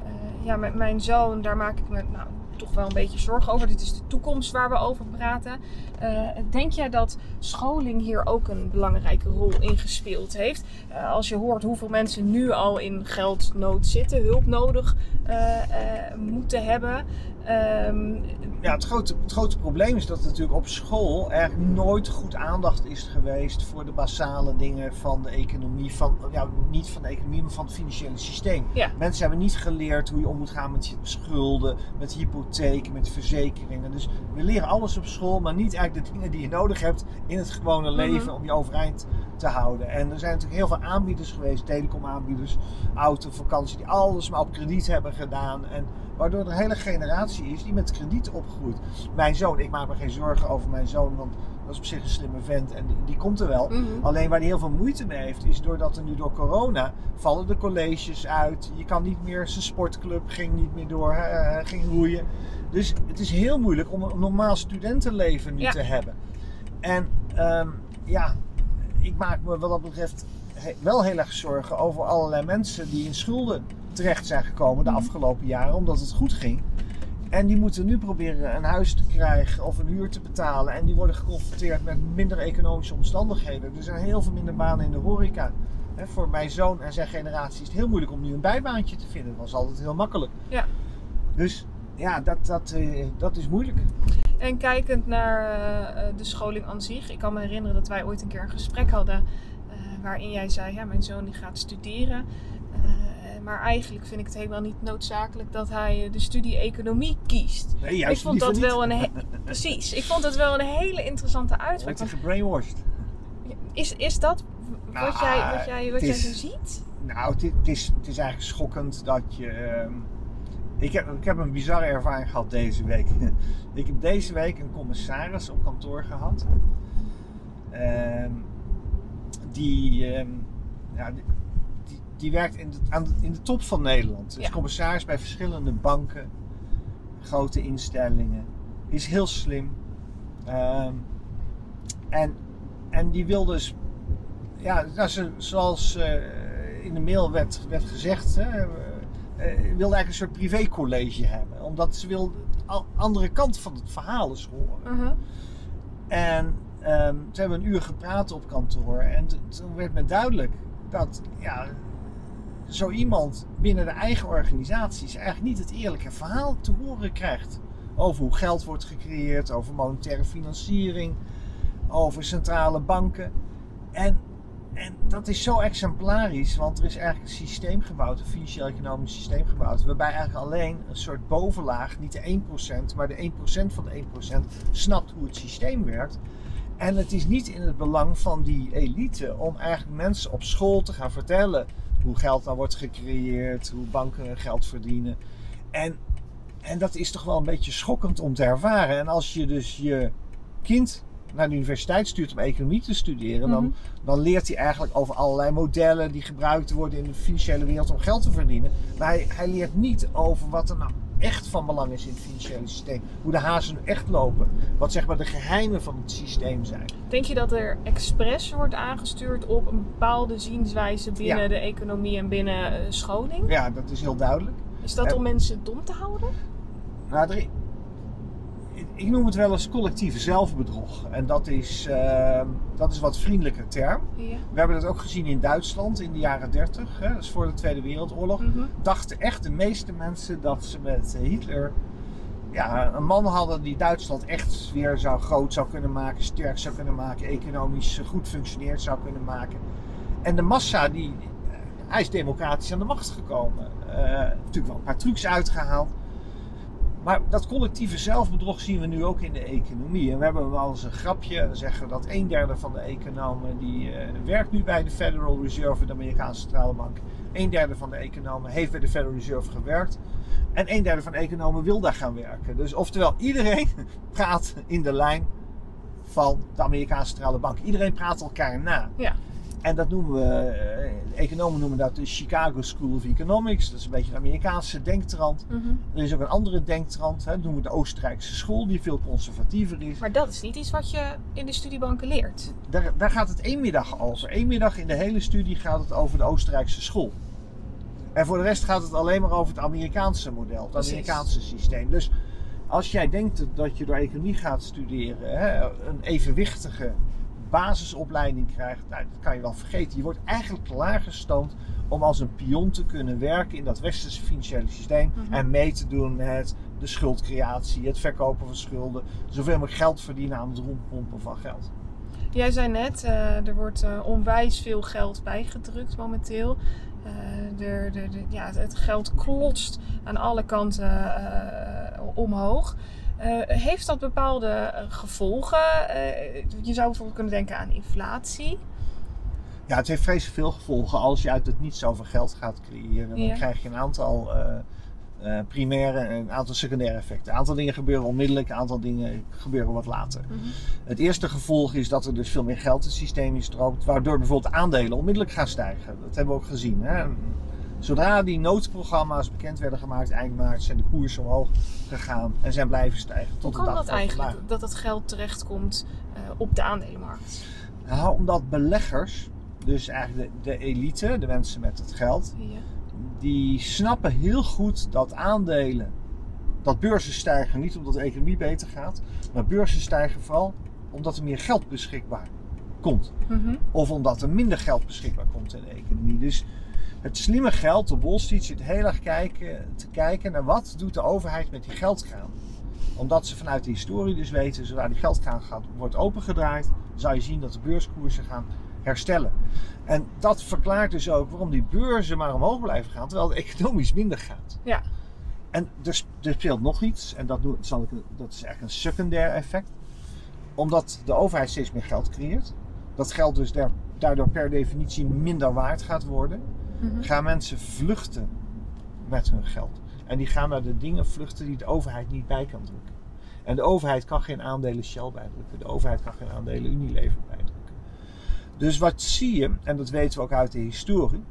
S1: eh, ja, met mijn zoon, daar maak ik me nou, toch wel een beetje zorgen over. Dit is de toekomst waar we over praten. Eh, denk jij dat scholing hier ook een belangrijke rol in gespeeld heeft? Eh, als je hoort hoeveel mensen nu al in geldnood zitten, hulp nodig eh, eh, moeten hebben. Ehm,
S2: Ja, het grote, het grote probleem is dat natuurlijk op school eigenlijk nooit goed aandacht is geweest voor de basale dingen van de economie. Van, ja, niet van de economie, maar van het financiële systeem.
S1: Ja.
S2: Mensen hebben niet geleerd hoe je om moet gaan met je schulden, met hypotheken, met verzekeringen. Dus we leren alles op school, maar niet eigenlijk de dingen die je nodig hebt in het gewone leven om je overeind te houden. En er zijn natuurlijk heel veel aanbieders geweest, telecomaanbieders, auto, vakantie, die alles maar op krediet hebben gedaan. En waardoor er een hele generatie is die met krediet opgroeit. Mijn zoon, ik maak me geen zorgen over mijn zoon, want dat is op zich een slimme vent en die, die komt er wel.
S1: mhm.
S2: Alleen waar hij heel veel moeite mee heeft, is doordat er nu door corona vallen de colleges uit. Je kan niet meer, zijn sportclub ging niet meer door, ging roeien. Dus het is heel moeilijk om een normaal studentenleven nu
S1: Ja.
S2: te hebben. En ehm, ja, ik maak me wat dat betreft wel heel erg zorgen over allerlei mensen die in schulden terecht zijn gekomen de
S1: Mhm.
S2: afgelopen jaren, omdat het goed ging. En die moeten nu proberen een huis te krijgen of een huur te betalen. En die worden geconfronteerd met minder economische omstandigheden. Er zijn heel veel minder banen in de horeca. Voor mijn zoon en zijn generatie is het heel moeilijk om nu een bijbaantje te vinden. Dat was altijd heel makkelijk.
S1: Ja.
S2: Dus ja, dat, dat, eh, dat is moeilijk.
S1: En kijkend naar eh, eh, de scholing aan zich. Ik kan me herinneren dat wij ooit een keer een gesprek hadden. eh, waarin jij zei: Ja, mijn zoon die gaat studeren. Maar eigenlijk vind ik het helemaal niet noodzakelijk dat hij de studie economie kiest.
S2: Nee,
S1: ik
S2: juist
S1: vond dat
S2: liever
S1: wel
S2: niet.
S1: een. *laughs* Precies. Ik vond het wel een hele interessante
S2: Wordt
S1: uitspraak. Want
S2: gebrainwashed?
S1: Is, is dat wat
S2: Nou,
S1: jij, wat jij, wat jij zo ziet?
S2: Nou, het, is- het, is, het is eigenlijk schokkend dat je. ehm, ik, heb, ik heb een bizarre ervaring gehad deze week. *laughs* ik heb deze week een commissaris op kantoor gehad. Ehm, die, ehm, ja, die, die, die werkt in de, aan de, in de top van Nederland. Is
S1: Ja.
S2: commissaris bij verschillende banken, grote instellingen. Is heel slim. Ehm, en, en die wil dus ja, nou, zo- zoals eh, in de mail werd, werd gezegd, hè, wilde eigenlijk een soort privécollege hebben. Omdat ze wil de andere kant van het verhaal eens horen.
S1: Mhm.
S2: En ehm toen hebben een uur gepraat op kantoor. En t- toen werd me duidelijk dat ja, zo iemand binnen de eigen organisaties eigenlijk niet het eerlijke verhaal te horen krijgt. Over hoe geld wordt gecreëerd, over monetaire financiering, over centrale banken. En, en dat is zo exemplarisch, want er is eigenlijk een systeem gebouwd, een financieel-economisch systeem gebouwd, waarbij eigenlijk alleen een soort bovenlaag, niet de 1%, maar de 1% van de 1% snapt hoe het systeem werkt. En het is niet in het belang van die elite om eigenlijk mensen op school te gaan vertellen hoe geld nou wordt gecreëerd, hoe banken geld verdienen. En, en dat is toch wel een beetje schokkend om te ervaren. En als je dus je kind naar de universiteit stuurt om economie te studeren, dan,
S1: Mhm.
S2: dan leert hij eigenlijk over allerlei modellen die gebruikt worden in de financiële wereld om geld te verdienen. Maar hij, hij leert niet over wat er nou echt van belang is in het financiële systeem. Hoe de hazen nu echt lopen. Wat zeg maar de geheimen van het systeem zijn.
S1: Denk je dat er expres wordt aangestuurd op een bepaalde zienswijze binnen
S2: Ja.
S1: de economie en binnen eh, scholing?
S2: Ja, dat is heel duidelijk.
S1: Is dat
S2: Eh,
S1: om mensen dom te houden?
S2: Nou, er- ik noem het wel eens collectieve zelfbedrog. En dat is, eh, dat is een wat vriendelijker term.
S1: Ja.
S2: We hebben dat ook gezien in Duitsland in de jaren 30, hè, dat is voor de Tweede Wereldoorlog.
S1: Mhm.
S2: Dachten echt de meeste mensen dat ze met eh, Hitler ja, een man hadden die Duitsland echt weer zou groot zou kunnen maken, sterk zou kunnen maken, economisch goed functioneerd zou kunnen maken. En de massa, die, eh, hij is democratisch aan de macht gekomen. Eh, natuurlijk wel een paar trucs uitgehaald. Maar dat collectieve zelfbedrog zien we nu ook in de economie. En we hebben wel eens een grapje, zeggen dat een derde van de economen die eh, werkt nu bij de Federal Reserve, de Amerikaanse centrale bank. Een derde van de economen heeft bij de Federal Reserve gewerkt. En een derde van de economen wil daar gaan werken. Dus oftewel, iedereen *laughs* praat in de lijn van de Amerikaanse centrale bank. Iedereen praat elkaar na.
S1: Ja.
S2: En dat noemen we eh, economen noemen dat de Chicago School of Economics. Dat is een beetje een Amerikaanse denktrand.
S1: Mhm.
S2: Er is ook een andere denktrand, hè, dat noemen we de Oostenrijkse school, die veel conservatiever is.
S1: Maar dat is niet iets wat je in de studiebanken leert.
S2: Daar, daar gaat het één middag over. Eén middag in de hele studie gaat het over de Oostenrijkse school. En voor de rest gaat het alleen maar over het Amerikaanse model, het
S1: Precies.
S2: Amerikaanse systeem. Dus als jij denkt dat je door economie gaat studeren, hè, een evenwichtige basisopleiding krijgt, nou, dat kan je wel vergeten. Je wordt eigenlijk klaargestoomd om als een pion te kunnen werken in dat westerse financiële systeem
S1: Mhm.
S2: en mee te doen met de schuldcreatie, het verkopen van schulden, zoveel mogelijk geld verdienen aan het rondpompen van geld.
S1: Jij zei net, eh, er wordt eh, onwijs veel geld bijgedrukt momenteel. Eh, de, de, ja, het geld klotst aan alle kanten eh, omhoog. Eh, heeft dat bepaalde eh, gevolgen? Eh, je zou bijvoorbeeld kunnen denken aan inflatie.
S2: Ja, het heeft vreselijk veel gevolgen als je uit het niets zoveel geld gaat creëren. Dan krijg je een aantal primaire en een aantal secundaire effecten. Een aantal dingen gebeuren onmiddellijk, een aantal dingen gebeuren wat later. Het eerste gevolg is dat er dus veel meer geld het systeem instroomt, waardoor bijvoorbeeld aandelen onmiddellijk gaan stijgen. Dat hebben we ook gezien. Hè? Zodra die noodprogramma's bekend werden gemaakt eind maart, zijn de koersen omhoog gegaan en zijn blijven stijgen.
S1: Hoe
S2: Tot de
S1: kan dat eigenlijk,
S2: vandaag.
S1: dat het geld terechtkomt eh op de aandelenmarkt?
S2: Nou, omdat beleggers, dus eigenlijk de, de elite, de mensen met het geld,
S1: Ja.
S2: die snappen heel goed dat aandelen, dat beurzen stijgen niet omdat de economie beter gaat, maar beurzen stijgen vooral omdat er meer geld beschikbaar komt.
S1: Mhm.
S2: Of omdat er minder geld beschikbaar komt in de economie. Dus het slimme geld, de Wall Street zit heel erg kijken, te kijken naar wat doet de overheid met die geldkraan. Omdat ze vanuit de historie dus weten, zodra die geldkraan gaat, wordt opengedraaid, zal je zien dat de beurskoersen gaan herstellen. En dat verklaart dus ook waarom die beurzen maar omhoog blijven gaan, terwijl het economisch minder gaat.
S1: Ja.
S2: En er, sp- er speelt nog iets, en dat, zal ik, dat is eigenlijk een secundair effect. Omdat de overheid steeds meer geld creëert, dat geld dus daar- daardoor per definitie minder waard gaat worden,
S1: Mhm.
S2: gaan mensen vluchten met hun geld. En die gaan naar de dingen vluchten die de overheid niet bij kan drukken. En de overheid kan geen aandelen Shell bijdrukken. De overheid kan geen aandelen Unilever bijdrukken. Dus wat zie je, en dat weten we ook uit de historie.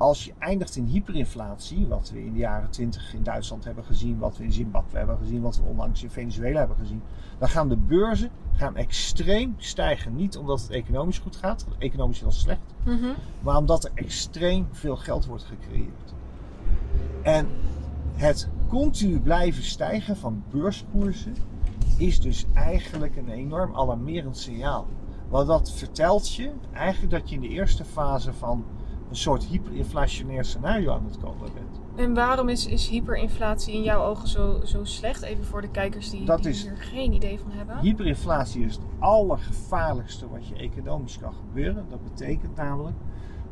S2: Als je eindigt in hyperinflatie, wat we in de jaren 20 in Duitsland hebben gezien, wat we in Zimbabwe hebben gezien, wat we onlangs in Venezuela hebben gezien, dan gaan de beurzen gaan extreem stijgen. Niet omdat het economisch goed gaat, economisch heel slecht,
S1: Mhm.
S2: maar omdat er extreem veel geld wordt gecreëerd. En het continu blijven stijgen van beurskoersen is dus eigenlijk een enorm alarmerend signaal. Want dat vertelt je eigenlijk dat je in de eerste fase van een soort hyperinflationair scenario aan het komen bent.
S1: En waarom is, is hyperinflatie in jouw ogen zo, zo slecht? Even voor de kijkers die, die
S2: is-
S1: hier geen idee van hebben.
S2: Hyperinflatie is het allergevaarlijkste wat je economisch kan gebeuren. Dat betekent namelijk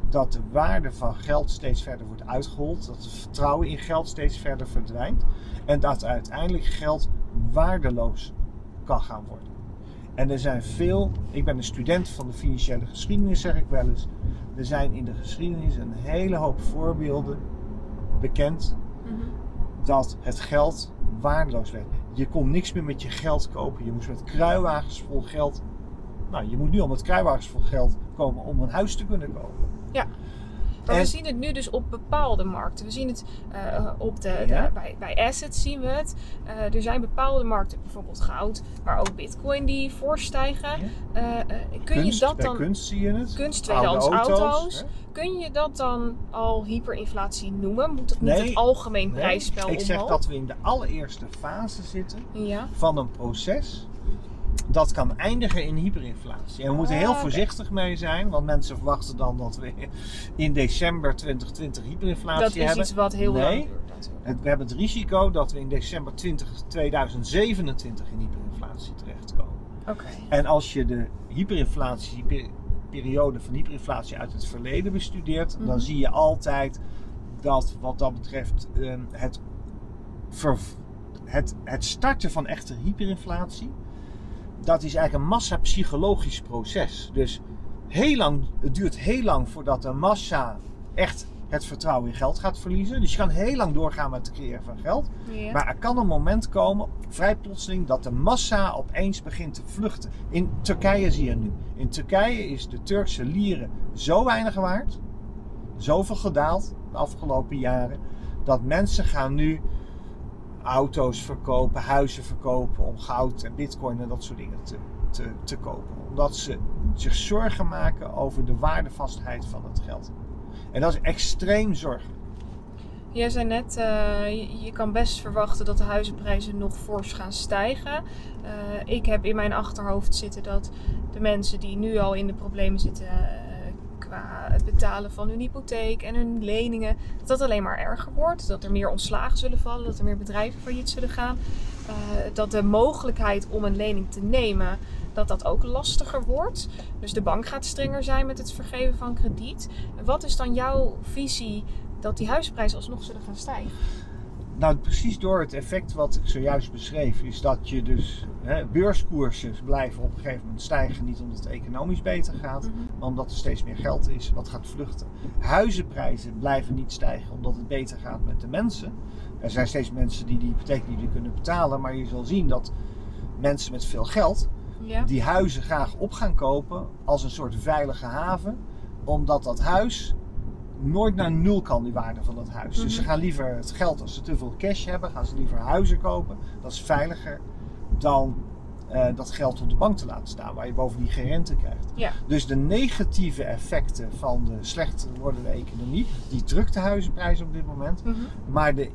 S2: dat de waarde van geld steeds verder wordt uitgehold, dat het vertrouwen in geld steeds verder verdwijnt en dat uiteindelijk geld waardeloos kan gaan worden. En er zijn veel, ik ben een student van de financiële geschiedenis zeg ik wel eens, er zijn in de geschiedenis een hele hoop voorbeelden bekend
S1: Mhm.
S2: dat het geld waardeloos werd. Je kon niks meer met je geld kopen. Je moest met kruiwagens vol geld. Nou, je moet nu al met kruiwagens vol geld komen om een huis te kunnen kopen.
S1: Maar
S2: En-
S1: we zien het nu dus op bepaalde markten. We zien het eh, op de, bij, bij assets zien we het. Eh, er zijn bepaalde markten, bijvoorbeeld goud, maar ook bitcoin die voorstijgen.
S2: Ja.
S1: Eh, kun
S2: kunst,
S1: je dat
S2: bij
S1: dan,
S2: kunst zie je het.
S1: kunst, tweedehands auto's, kun je dat dan al hyperinflatie noemen? Moet het niet
S2: Nee.
S1: het algemeen
S2: Nee,
S1: prijsspel
S2: Ik zeg
S1: omhoog?
S2: dat we in de allereerste fase zitten
S1: Ja.
S2: van een proces dat kan eindigen in hyperinflatie. En we moeten
S1: Ah,
S2: heel
S1: oké.
S2: voorzichtig mee zijn, want mensen verwachten dan dat we in december 2020 hyperinflatie
S1: Dat is
S2: hebben.
S1: iets wat heel
S2: Nee.
S1: lang duurt natuurlijk.
S2: Het- We hebben het risico dat we in december 20, 2027 in hyperinflatie terechtkomen.
S1: Oké.
S2: En als je de hyperinflatie, pe- periode van hyperinflatie uit het verleden bestudeert,
S1: Mhm.
S2: dan zie je altijd dat wat dat betreft ehm, het, het, het starten van echte hyperinflatie, dat is eigenlijk een massa-psychologisch proces. Dus heel lang, het duurt heel lang voordat de massa echt het vertrouwen in geld gaat verliezen. Dus je kan heel lang doorgaan met het creëren van geld. Maar er kan een moment komen, vrij plotseling, dat de massa opeens begint te vluchten. In Turkije zie je nu. In Turkije is de Turkse lire zo weinig waard zoveel gedaald de afgelopen jaren. Dat mensen gaan nu auto's verkopen, huizen verkopen om goud en bitcoin en dat soort dingen te, te, te kopen. Omdat ze zich zorgen maken over de waardevastheid van het geld. En dat is extreem zorgelijk.
S1: Jij zei net, eh, je, je kan best verwachten dat de huizenprijzen nog fors gaan stijgen. Eh, ik heb in mijn achterhoofd zitten dat de mensen die nu al in de problemen zitten eh, qua het betalen van hun hypotheek en hun leningen, dat dat alleen maar erger wordt. Dat er meer ontslagen zullen vallen, dat er meer bedrijven failliet zullen gaan. Eh, dat de mogelijkheid om een lening te nemen, dat dat ook lastiger wordt. Dus de bank gaat strenger zijn met het vergeven van krediet. Wat is dan jouw visie dat die huizenprijzen alsnog zullen gaan stijgen?
S2: Nou, precies door het effect wat ik zojuist beschreef, is dat je dus hè, beurskoersen blijven op een gegeven moment stijgen. Niet omdat het economisch beter gaat,
S1: Mhm.
S2: maar omdat er steeds meer geld is wat gaat vluchten. Huizenprijzen blijven niet stijgen omdat het beter gaat met de mensen. Er zijn steeds mensen die die hypotheek niet meer kunnen betalen, maar je zal zien dat mensen met veel geld
S1: Ja.
S2: die huizen graag op gaan kopen als een soort veilige haven, omdat dat huis nooit naar nul kan, die waarde van dat huis. Dus ze
S1: Mhm.
S2: gaan liever het geld, als ze te veel cash hebben, gaan ze liever huizen kopen. Dat is veiliger dan eh, dat geld op de bank te laten staan, waar je bovendien geen rente krijgt.
S1: Ja.
S2: Dus de negatieve effecten van de slecht wordende economie, die drukt de huizenprijzen op dit moment.
S1: Mhm.
S2: Maar de,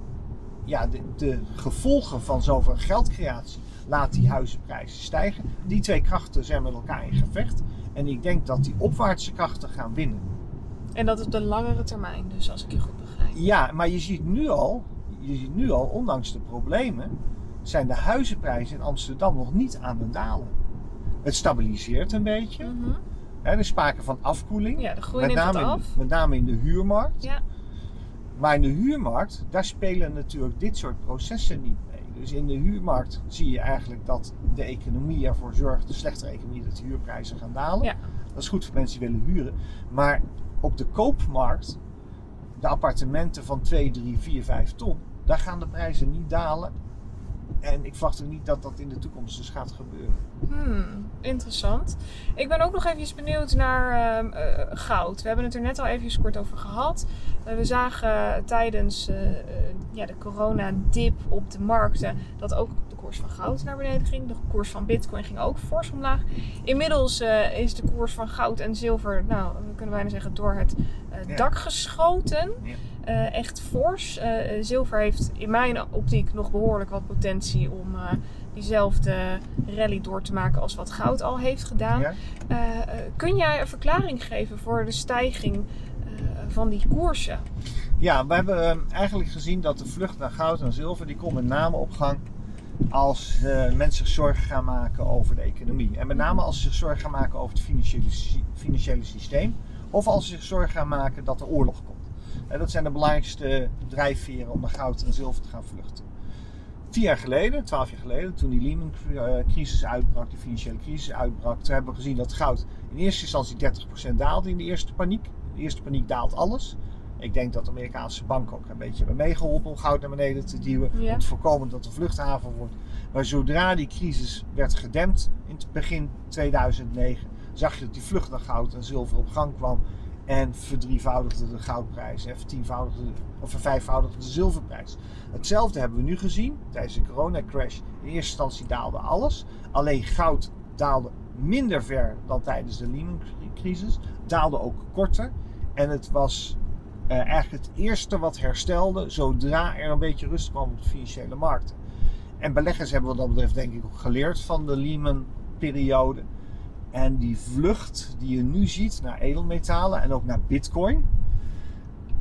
S2: ja, de, de gevolgen van zoveel geldcreatie laat die huizenprijzen stijgen. Die twee krachten zijn met elkaar in gevecht. En ik denk dat die opwaartse krachten gaan winnen.
S1: En dat is op de langere termijn, dus als ik je goed begrijp.
S2: Ja, maar je ziet nu al, je ziet nu al, ondanks de problemen, zijn de huizenprijzen in Amsterdam nog niet aan het dalen. Het stabiliseert een beetje.
S1: Mhm.
S2: Er is sprake van afkoeling.
S1: Ja, de groei
S2: met, name in, met name in de huurmarkt.
S1: Ja.
S2: Maar in de huurmarkt, daar spelen natuurlijk dit soort processen niet mee. Dus in de huurmarkt zie je eigenlijk dat de economie ervoor zorgt, de slechtere economie, dat de huurprijzen gaan dalen.
S1: Ja.
S2: Dat is goed voor mensen die willen huren. Maar op de koopmarkt, de appartementen van 2, 3, 4, 5 ton, daar gaan de prijzen niet dalen. En ik verwacht ook niet dat dat in de toekomst dus gaat gebeuren.
S1: Hmm, interessant. Ik ben ook nog even benieuwd naar ehm, eh, goud. We hebben het er net al even kort over gehad. Eh, we zagen tijdens eh, ja, de coronadip op de markten dat ook koers van goud naar beneden ging. De koers van bitcoin ging ook fors omlaag. Inmiddels eh, is de koers van goud en zilver, nou, we kunnen bijna zeggen, door het eh,
S2: Ja.
S1: dak geschoten.
S2: Ja.
S1: Eh, echt fors. Zilver heeft in mijn optiek nog behoorlijk wat potentie om diezelfde rally door te maken als wat goud al heeft gedaan.
S2: Ja?
S1: Kun jij een verklaring geven voor de stijging van die koersen?
S2: Ja, we hebben eigenlijk gezien dat de vlucht naar goud en zilver, die komt met name op gang als eh, mensen zich zorgen gaan maken over de economie. En met name als ze zich zorgen gaan maken over het financiële, financiële systeem. Of als ze zich zorgen gaan maken dat er oorlog komt. En dat zijn de belangrijkste drijfveren om naar goud en zilver te gaan vluchten. Vier jaar geleden, twaalf jaar geleden, toen die Lehman-crisis uitbrak, de financiële crisis uitbrak, toen hebben we gezien dat goud in eerste instantie 30% daalde in de eerste paniek. De eerste paniek daalt alles. Ik denk dat de Amerikaanse banken ook een beetje hebben meegeholpen om goud naar beneden te duwen.
S1: Ja.
S2: Om te voorkomen dat een vluchthaven wordt. Maar zodra die crisis werd gedempt in het begin 2009, zag je dat die vlucht naar goud en zilver op gang kwam. En verdrievoudigde de goudprijs en vertienvoudigde of vervijfvoudigde de zilverprijs. Hetzelfde hebben we nu gezien tijdens de coronacrash. In eerste instantie daalde alles. Alleen goud daalde minder ver dan tijdens de Lehman-crisis. Daalde ook korter. En het was eh, eigenlijk het eerste wat herstelde zodra er een beetje rust kwam op de financiële markten. En beleggers hebben wat dat betreft denk ik ook geleerd van de Lehman-periode. En die vlucht die je nu ziet naar edelmetalen en ook naar bitcoin,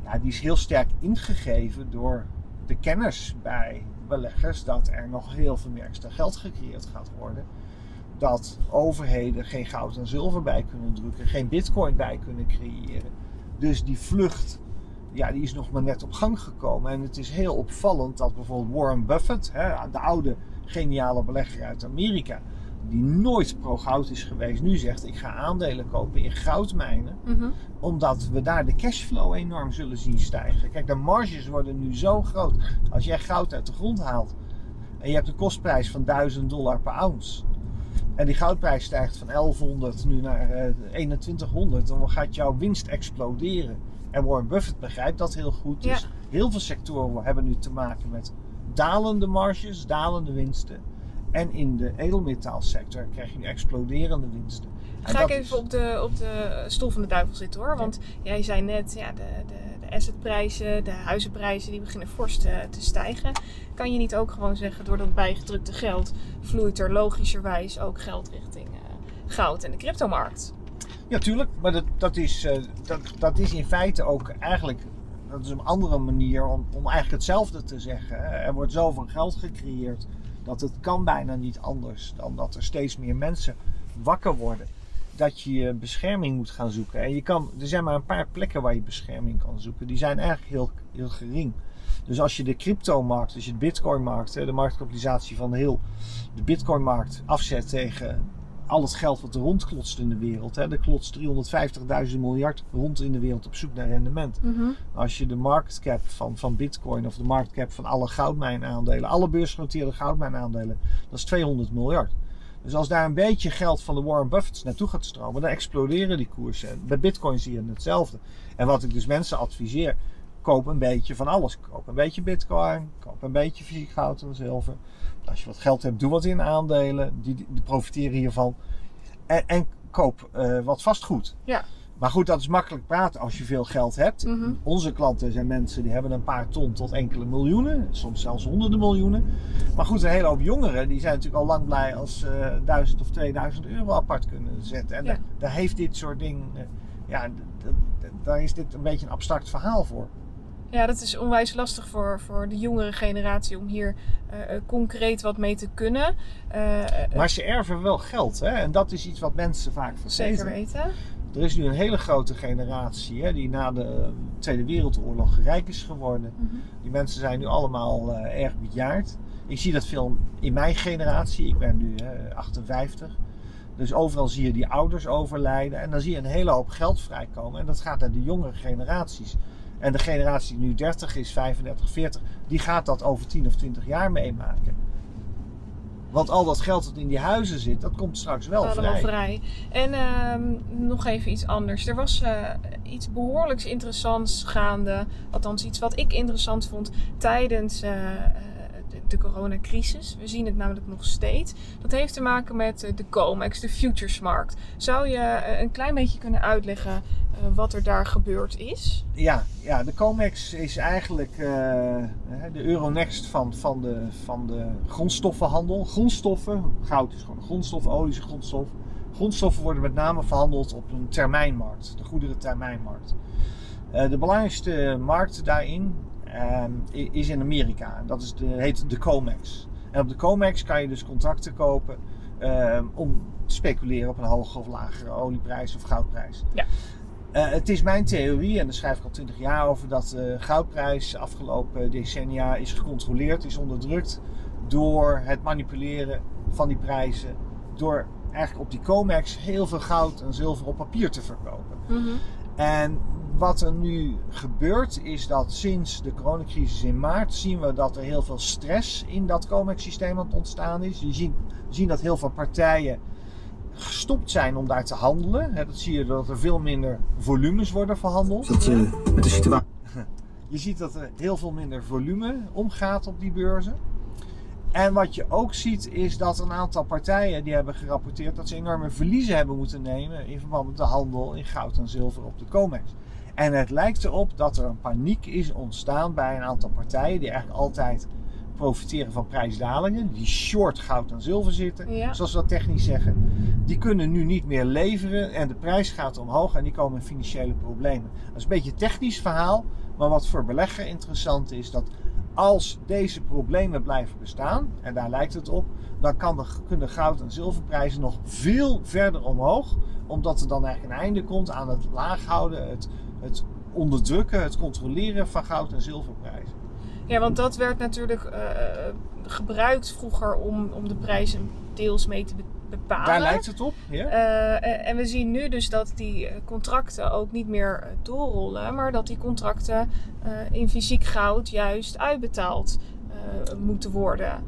S2: ja, die is heel sterk ingegeven door de kennis bij beleggers dat er nog heel veel meer extra geld gecreëerd gaat worden. Dat overheden geen goud en zilver bij kunnen drukken, geen bitcoin bij kunnen creëren. Dus die vlucht, ja, die is nog maar net op gang gekomen. En het is heel opvallend dat bijvoorbeeld Warren Buffett, hè, de oude geniale belegger uit Amerika, die nooit pro-goud is geweest, nu zegt ik ga aandelen kopen in goudmijnen omdat we daar de cashflow enorm zullen zien stijgen. Kijk, de marges worden nu zo groot. Als jij goud uit de grond haalt en je hebt een kostprijs van 1000 dollar per ounce. En die goudprijs stijgt van 1100 nu naar eh, 2100. Dan gaat jouw winst exploderen. En Warren Buffett begrijpt dat heel goed. Dus
S1: Ja.
S2: heel veel sectoren hebben nu te maken met dalende marges, dalende winsten. En in de edelmetaalsector krijg je nu exploderende winsten. En
S1: Ga ik even
S2: is-
S1: op de, op de stoel van de duivel zitten hoor. Want jij zei net, ja, de, de, de assetprijzen, de huizenprijzen, die beginnen fors te, te stijgen. Kan je niet ook gewoon zeggen, door dat bijgedrukte geld vloeit er logischerwijs ook geld richting eh, goud en de cryptomarkt?
S2: Ja, tuurlijk. Maar dat, dat, is, eh, dat, dat is in feite ook eigenlijk dat is een andere manier om, om eigenlijk hetzelfde te zeggen. Er wordt zoveel geld gecreëerd dat het kan bijna niet anders dan dat er steeds meer mensen wakker worden. Dat je bescherming moet gaan zoeken. En je kan, er zijn maar een paar plekken waar je bescherming kan zoeken. Die zijn eigenlijk heel, heel gering. Dus als je de cryptomarkt, als je de bitcoinmarkt, de marktkapitalisatie van heel de bitcoinmarkt afzet tegen al het geld wat er rondklotst in de wereld. Hè. Er klotst 350.000 miljard rond in de wereld op zoek naar rendement. Als je de market cap van, van bitcoin of de market cap van alle goudmijnaandelen, alle beursgenoteerde goudmijnaandelen, dat is 200 miljard. Dus als daar een beetje geld van de Warren Buffetts naartoe gaat stromen, dan exploderen die koersen. Bij bitcoin zie je hetzelfde. En wat ik dus mensen adviseer, koop een beetje van alles. Koop een beetje bitcoin, koop een beetje fysiek goud en zilver. Als je wat geld hebt, doe wat in aandelen, die, die profiteren hiervan. En, en koop eh, wat vastgoed.
S1: Ja.
S2: Maar goed, dat is makkelijk praten als je veel geld hebt.
S1: Mhm.
S2: Onze klanten zijn mensen die hebben een paar ton tot enkele miljoenen, soms zelfs honderden miljoenen. Maar goed, een hele hoop jongeren die zijn natuurlijk al lang blij als ze 1000 of 2000 euro apart kunnen zetten. En
S1: Ja.
S2: daar, daar heeft dit soort dingen, eh, ja, daar is dit een beetje een abstract verhaal voor.
S1: Ja, dat is onwijs lastig voor, voor de jongere generatie om hier eh, eh, concreet wat mee te kunnen. Eh,
S2: Maar ze erven wel geld, hè? en dat is iets wat mensen vaak
S1: zeker
S2: vergeten.
S1: weten.
S2: Er is nu een hele grote generatie hè, die na de Tweede Wereldoorlog rijk is geworden.
S1: Mhm.
S2: Die mensen zijn nu allemaal erg bejaard. Ik zie dat veel in mijn generatie. Ik ben nu eh, 58. Dus overal zie je die ouders overlijden. En dan zie je een hele hoop geld vrijkomen. En dat gaat naar de jongere generaties. En de generatie die nu 30 is, 35, 40, die gaat dat over 10 of 20 jaar meemaken. Want al dat geld dat in die huizen zit, dat komt straks wel
S1: allemaal
S2: vrij.
S1: vrij. En ehm, nog even iets anders. Er was eh, iets behoorlijks interessants gaande. Althans, iets wat ik interessant vond tijdens eh, de, coronacrisis. We zien het namelijk nog steeds. Dat heeft te maken met eh, de COMEX, de futuresmarkt. Zou je eh, een klein beetje kunnen uitleggen eh, wat er daar gebeurd is?
S2: Ja, ja, de COMEX is eigenlijk de Euronext van, van, de, van de grondstoffenhandel. Grondstoffen, goud is gewoon grondstof, olie is grondstof. Grondstoffen worden met name verhandeld op een termijnmarkt, de goederentermijnmarkt. Eh de belangrijkste markt daarin is in Amerika. Dat is de, heet de COMEX. En op de COMEX kan je dus contracten kopen eh, om te speculeren op een hogere of lagere olieprijs of goudprijs. Eh, het is mijn theorie, en daar schrijf ik al twintig jaar over, dat de goudprijs afgelopen decennia is gecontroleerd, is onderdrukt door het manipuleren van die prijzen. Door eigenlijk op die COMEX heel veel goud en zilver op papier te verkopen. En wat er nu gebeurt is dat sinds de coronacrisis in maart zien we dat er heel veel stress in dat COMEX-systeem aan het ontstaan is. Je ziet, zien dat heel veel partijen gestopt zijn om daar te handelen. Dat zie je dat er veel minder volumes worden verhandeld.
S4: Dat eh, met de situatie. *laughs*
S2: Je ziet dat er heel veel minder volume omgaat op die beurzen. En wat je ook ziet is dat een aantal partijen die hebben gerapporteerd dat ze enorme verliezen hebben moeten nemen in verband met de handel in goud en zilver op de COMEX. En het lijkt erop dat er een paniek is ontstaan bij een aantal partijen die eigenlijk altijd profiteren van prijsdalingen, die short goud en zilver zitten,
S1: Ja.
S2: zoals we dat technisch zeggen. Die kunnen nu niet meer leveren en de prijs gaat omhoog en die komen in financiële problemen. Dat is een beetje een technisch verhaal, maar wat voor belegger interessant is, dat als deze problemen blijven bestaan, en daar lijkt het op, dan kan de, kunnen goud- en zilverprijzen nog veel verder omhoog. Omdat er dan eigenlijk een einde komt aan het laag houden, het, het onderdrukken, het controleren van goud- en zilverprijzen.
S1: Ja, want dat werd natuurlijk eh, gebruikt vroeger om, om de prijzen deels mee te be- bepalen.
S2: Daar lijkt het op. Ja?
S1: Eh, en we zien nu dus dat die eh, contracten ook niet meer eh, doorrollen, maar dat die contracten eh, in fysiek goud juist uitbetaald eh, moeten worden.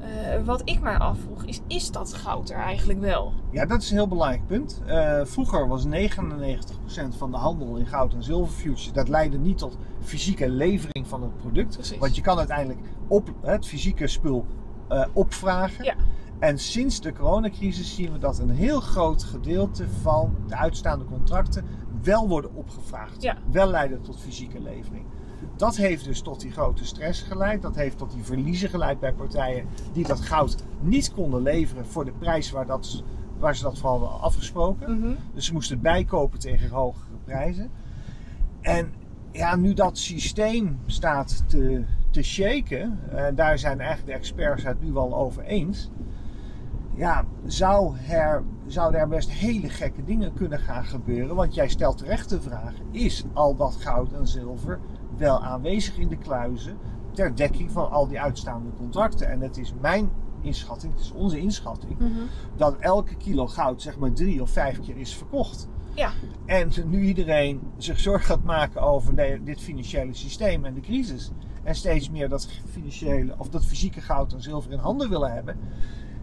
S1: Eh, wat ik mij afvroeg is, is dat goud er eigenlijk wel?
S2: Ja, dat is een heel belangrijk punt. Eh, vroeger was 99% van de handel in goud en zilver futures. Dat leidde niet tot fysieke levering van het product.
S1: Precies.
S2: Want je kan uiteindelijk op het fysieke spul eh, opvragen.
S1: Ja.
S2: En sinds de coronacrisis zien we dat een heel groot gedeelte van de uitstaande contracten wel worden opgevraagd.
S1: Ja.
S2: Wel leiden tot fysieke levering. Dat heeft dus tot die grote stress geleid. Dat heeft tot die verliezen geleid bij partijen die dat goud niet konden leveren voor de prijs waar, dat, waar ze dat voor hadden afgesproken.
S1: Mhm.
S2: Dus ze moesten bijkopen tegen hogere prijzen. En ja, nu dat systeem staat te, te shaken, en daar zijn eigenlijk de experts het nu wel over eens. Ja, zou er, zouden er best hele gekke dingen kunnen gaan gebeuren? Want jij stelt terecht de vraag: is al dat goud en zilver wel aanwezig in de kluizen ter dekking van al die uitstaande contracten? En het is mijn inschatting, het is onze inschatting,
S1: Mhm.
S2: dat elke kilo goud zeg maar drie of vijf keer is verkocht.
S1: Ja.
S2: En nu iedereen zich zorgen gaat maken over de- dit financiële systeem en de crisis. En steeds meer dat financiële of dat fysieke goud en zilver in handen willen hebben.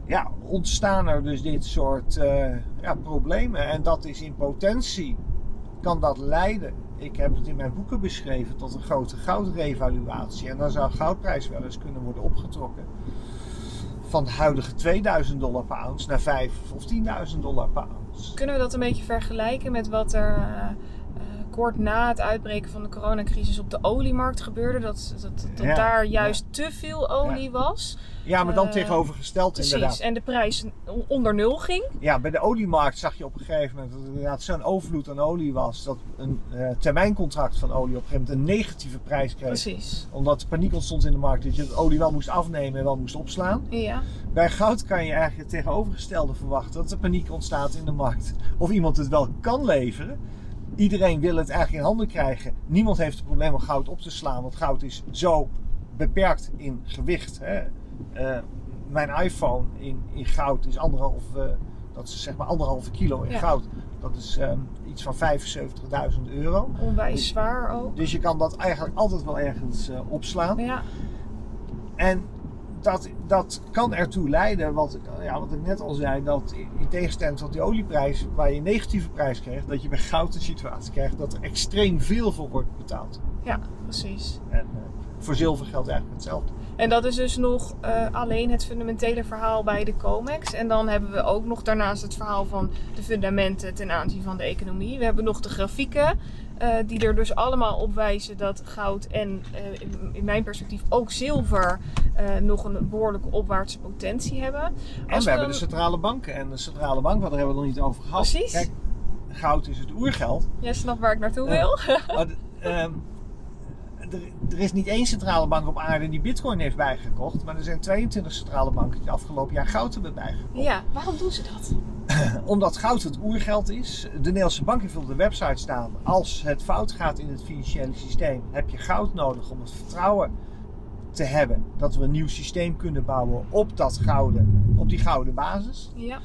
S2: Ja, ontstaan er dus dit soort eh, ja, problemen. En dat is in potentie, kan dat leiden. Ik heb het in mijn boeken beschreven tot een grote goudrevaluatie. En dan zou goudprijs wel eens kunnen worden opgetrokken van de huidige 2000 dollar per ounce naar 5 of 10.000 dollar per ounce.
S1: Kunnen we dat een beetje vergelijken met wat er eh, kort na het uitbreken van de coronacrisis op de oliemarkt gebeurde? Dat, dat, dat
S2: Ja,
S1: daar juist te veel olie was.
S2: Ja, maar dan
S1: Eh,
S2: tegenovergesteld
S1: Precies.
S2: inderdaad.
S1: En de prijs on- onder nul ging.
S2: Ja, bij de oliemarkt zag je op een gegeven moment dat er inderdaad zo'n overvloed aan olie was. Dat een eh, termijncontract van olie op een gegeven moment een negatieve prijs kreeg.
S1: Precies.
S2: Omdat er paniek ontstond in de markt dat je het olie wel moest afnemen en wel moest opslaan.
S1: Ja.
S2: Bij goud kan je eigenlijk het tegenovergestelde verwachten. Dat er paniek ontstaat in de markt. Of iemand het wel kan leveren. Iedereen wil het eigenlijk in handen krijgen. Niemand heeft het probleem om goud op te slaan. Want goud is zo beperkt in gewicht. Hè. Eh, mijn iPhone in, in goud is anderhalf, eh, dat is zeg maar anderhalve kilo in
S1: Ja.
S2: goud. Dat is ehm, iets van 75.000 euro.
S1: Onwijs zwaar ook.
S2: Dus je kan dat eigenlijk altijd wel ergens eh, opslaan.
S1: Ja.
S2: En dat, dat kan ertoe leiden, wat, ik- ja, wat ik net al zei, dat in tegenstelling tot die olieprijs, waar je een negatieve prijs krijgt, dat je bij goud een situatie krijgt dat er extreem veel voor wordt betaald.
S1: ja, precies.
S2: En eh, voor zilver geldt eigenlijk hetzelfde.
S1: En dat is dus nog eh, alleen het fundamentele verhaal bij de COMEX. En dan hebben we ook nog daarnaast het verhaal van de fundamenten ten aanzien van de economie. We hebben nog de grafieken, eh, die er dus allemaal op wijzen dat goud en eh, in, mijn perspectief ook zilver nog een behoorlijke opwaartse potentie hebben.
S2: En we hebben
S1: dan-
S2: de centrale banken. En de centrale bank, wat daar hebben we nog niet over gehad.
S1: Precies.
S2: Kijk, goud is het oergeld.
S1: Jij snapt waar ik naartoe wil.
S2: Maar ehm, er, er is niet één centrale bank op aarde die bitcoin heeft bijgekocht. Maar er zijn 22 centrale banken die afgelopen jaar goud hebben bijgekocht.
S1: Ja, waarom doen ze dat? *laughs*
S2: Omdat goud het oergeld is. De Nederlandse bank heeft op de website staan. Als het fout gaat in het financiële systeem, heb je goud nodig om het vertrouwen te hebben dat we een nieuw systeem kunnen bouwen op, dat gouden, op die gouden basis.
S1: Ja,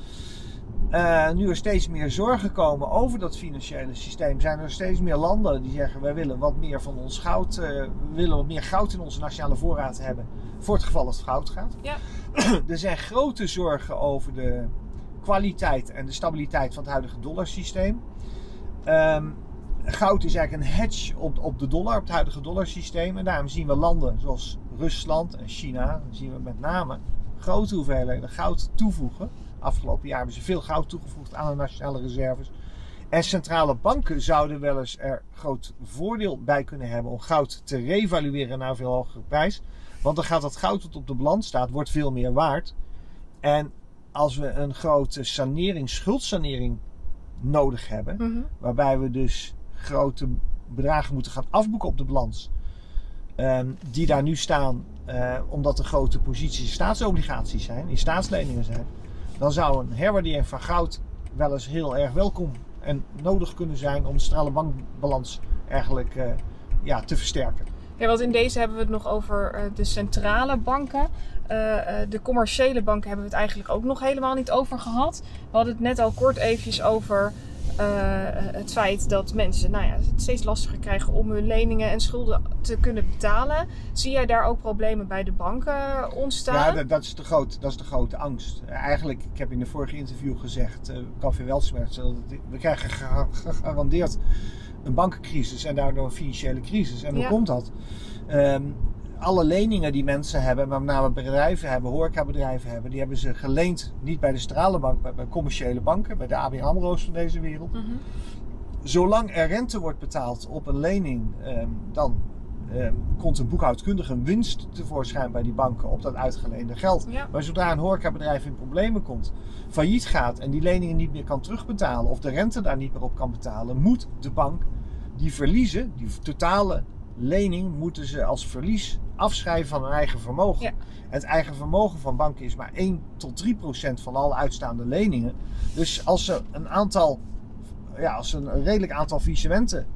S2: Eh, nu er steeds meer zorgen komen over dat financiële systeem, zijn er steeds meer landen die zeggen: wij willen wat meer van ons goud, eh, we willen wat meer goud in onze nationale voorraad hebben. Voor het geval dat het goud gaat.
S1: Ja. *clears throat*
S2: er zijn grote zorgen over de kwaliteit en de stabiliteit van het huidige dollarsysteem. Ehm, goud is eigenlijk een hedge op, op de dollar, op het huidige dollarsysteem. En daarom zien we landen zoals Rusland en China, zien we met name grote hoeveelheden goud toevoegen. Afgelopen jaar hebben ze veel goud toegevoegd aan de nationale reserves. En centrale banken zouden wel eens er groot voordeel bij kunnen hebben om goud te revalueren naar een veel hogere prijs. Want dan gaat dat goud dat op de balans staat, wordt veel meer waard. En als we een grote sanering, schuldsanering nodig hebben,
S1: Mhm.
S2: waarbij we dus grote bedragen moeten gaan afboeken op de balans, ehm, die daar nu staan eh, omdat er grote posities staatsobligaties zijn, in staatsleningen zijn, dan zou een herwaardering van goud wel eens heel erg welkom en nodig kunnen zijn om de centrale bankbalans eigenlijk eh, ja, te versterken.
S1: Ja, want in deze hebben we het nog over eh, de centrale banken. Eh, de commerciële banken hebben we het eigenlijk ook nog helemaal niet over gehad. We hadden het net al kort eventjes over eh, het feit dat mensen nou ja, het steeds lastiger krijgen om hun leningen en schulden te kunnen betalen. Zie jij daar ook problemen bij de banken ontstaan?
S2: Ja, dat, dat is de grote, dat is de grote angst. Eigenlijk, ik heb in de vorige interview gezegd, eh Café Welsmerts, we krijgen gega- gegarandeerd een bankencrisis en daardoor een financiële crisis. En hoe
S1: Ja.
S2: komt dat? Ehm, alle leningen die mensen hebben, met name bedrijven hebben, horecabedrijven hebben, die hebben ze geleend niet bij de Stralenbank, maar bij commerciële banken, bij de ABN AMRO's van deze wereld.
S1: Mhm.
S2: Zolang er rente wordt betaald op een lening, ehm, dan ehm, komt een boekhoudkundige een winst tevoorschijn bij die banken op dat uitgeleende geld.
S1: Ja.
S2: Maar zodra een horecabedrijf in problemen komt, failliet gaat en die leningen niet meer kan terugbetalen of de rente daar niet meer op kan betalen, moet de bank die verliezen, die totale lening, moeten ze als verlies afschrijven van hun eigen vermogen.
S1: Ja.
S2: Het eigen vermogen van banken is maar 1 tot 3 procent van alle uitstaande leningen. Dus als ze een aantal, ja, als ze een redelijk aantal faillissementen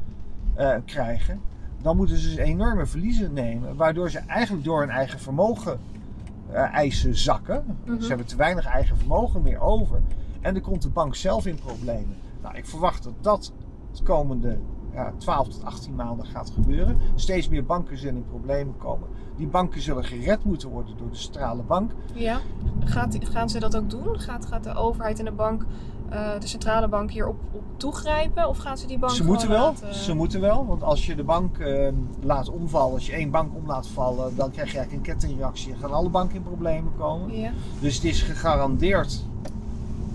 S2: eh, krijgen, dan moeten ze dus enorme verliezen nemen, waardoor ze eigenlijk door hun eigen vermogen eh, eisen zakken.
S1: Mhm.
S2: Ze hebben te weinig eigen vermogen meer over. En dan komt de bank zelf in problemen. Nou, ik verwacht dat dat de komende ja, 12 tot 18 maanden gaat gebeuren. Steeds meer banken zullen in problemen komen. Die banken zullen gered moeten worden door de centrale bank.
S1: Ja. Gaat, gaan ze dat ook doen? Gaat, gaat de overheid en de bank, eh, de centrale bank hierop op toegrijpen? Of gaan ze die bank
S2: Ze moeten wel,
S1: laten-
S2: ze moeten wel. Want als je de bank eh, laat omvallen, als je één bank om laat vallen, dan krijg je eigenlijk een kettingreactie en gaan alle banken in problemen komen.
S1: Ja.
S2: Dus het is gegarandeerd.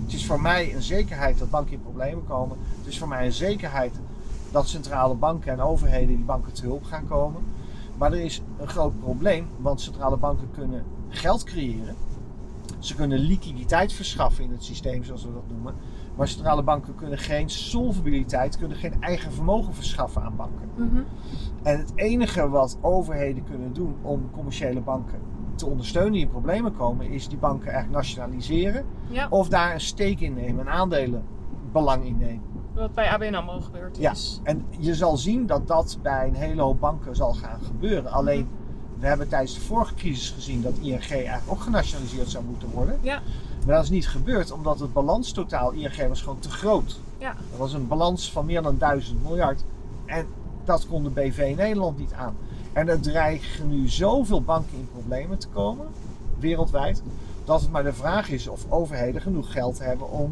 S2: Het is voor mij een zekerheid dat banken in problemen komen. Het is voor mij een zekerheid dat centrale banken en overheden die banken te hulp gaan komen. Maar er is een groot probleem, want centrale banken kunnen geld creëren. Ze kunnen liquiditeit verschaffen in het systeem, zoals we dat noemen. Maar centrale banken kunnen geen solvabiliteit, kunnen geen eigen vermogen verschaffen aan banken.
S1: Mhm.
S2: En het enige wat overheden kunnen doen om commerciële banken te ondersteunen die in problemen komen, is die banken eigenlijk nationaliseren.
S1: ja.
S2: Of daar een stake in nemen, een aandelenbelang in nemen.
S1: Wat bij ABN AMRO gebeurd
S2: Ja.
S1: is.
S2: En je zal zien dat dat bij een hele hoop banken zal gaan gebeuren. Alleen, we hebben tijdens de vorige crisis gezien dat ING eigenlijk ook genationaliseerd zou moeten worden.
S1: Ja.
S2: Maar dat is niet gebeurd, omdat het balanstotaal ING was gewoon te groot.
S1: Ja.
S2: Dat was een balans van meer dan 1000 miljard. En dat kon de BV Nederland niet aan. En er dreigen nu zoveel banken in problemen te komen, wereldwijd, dat het maar de vraag is of overheden genoeg geld hebben om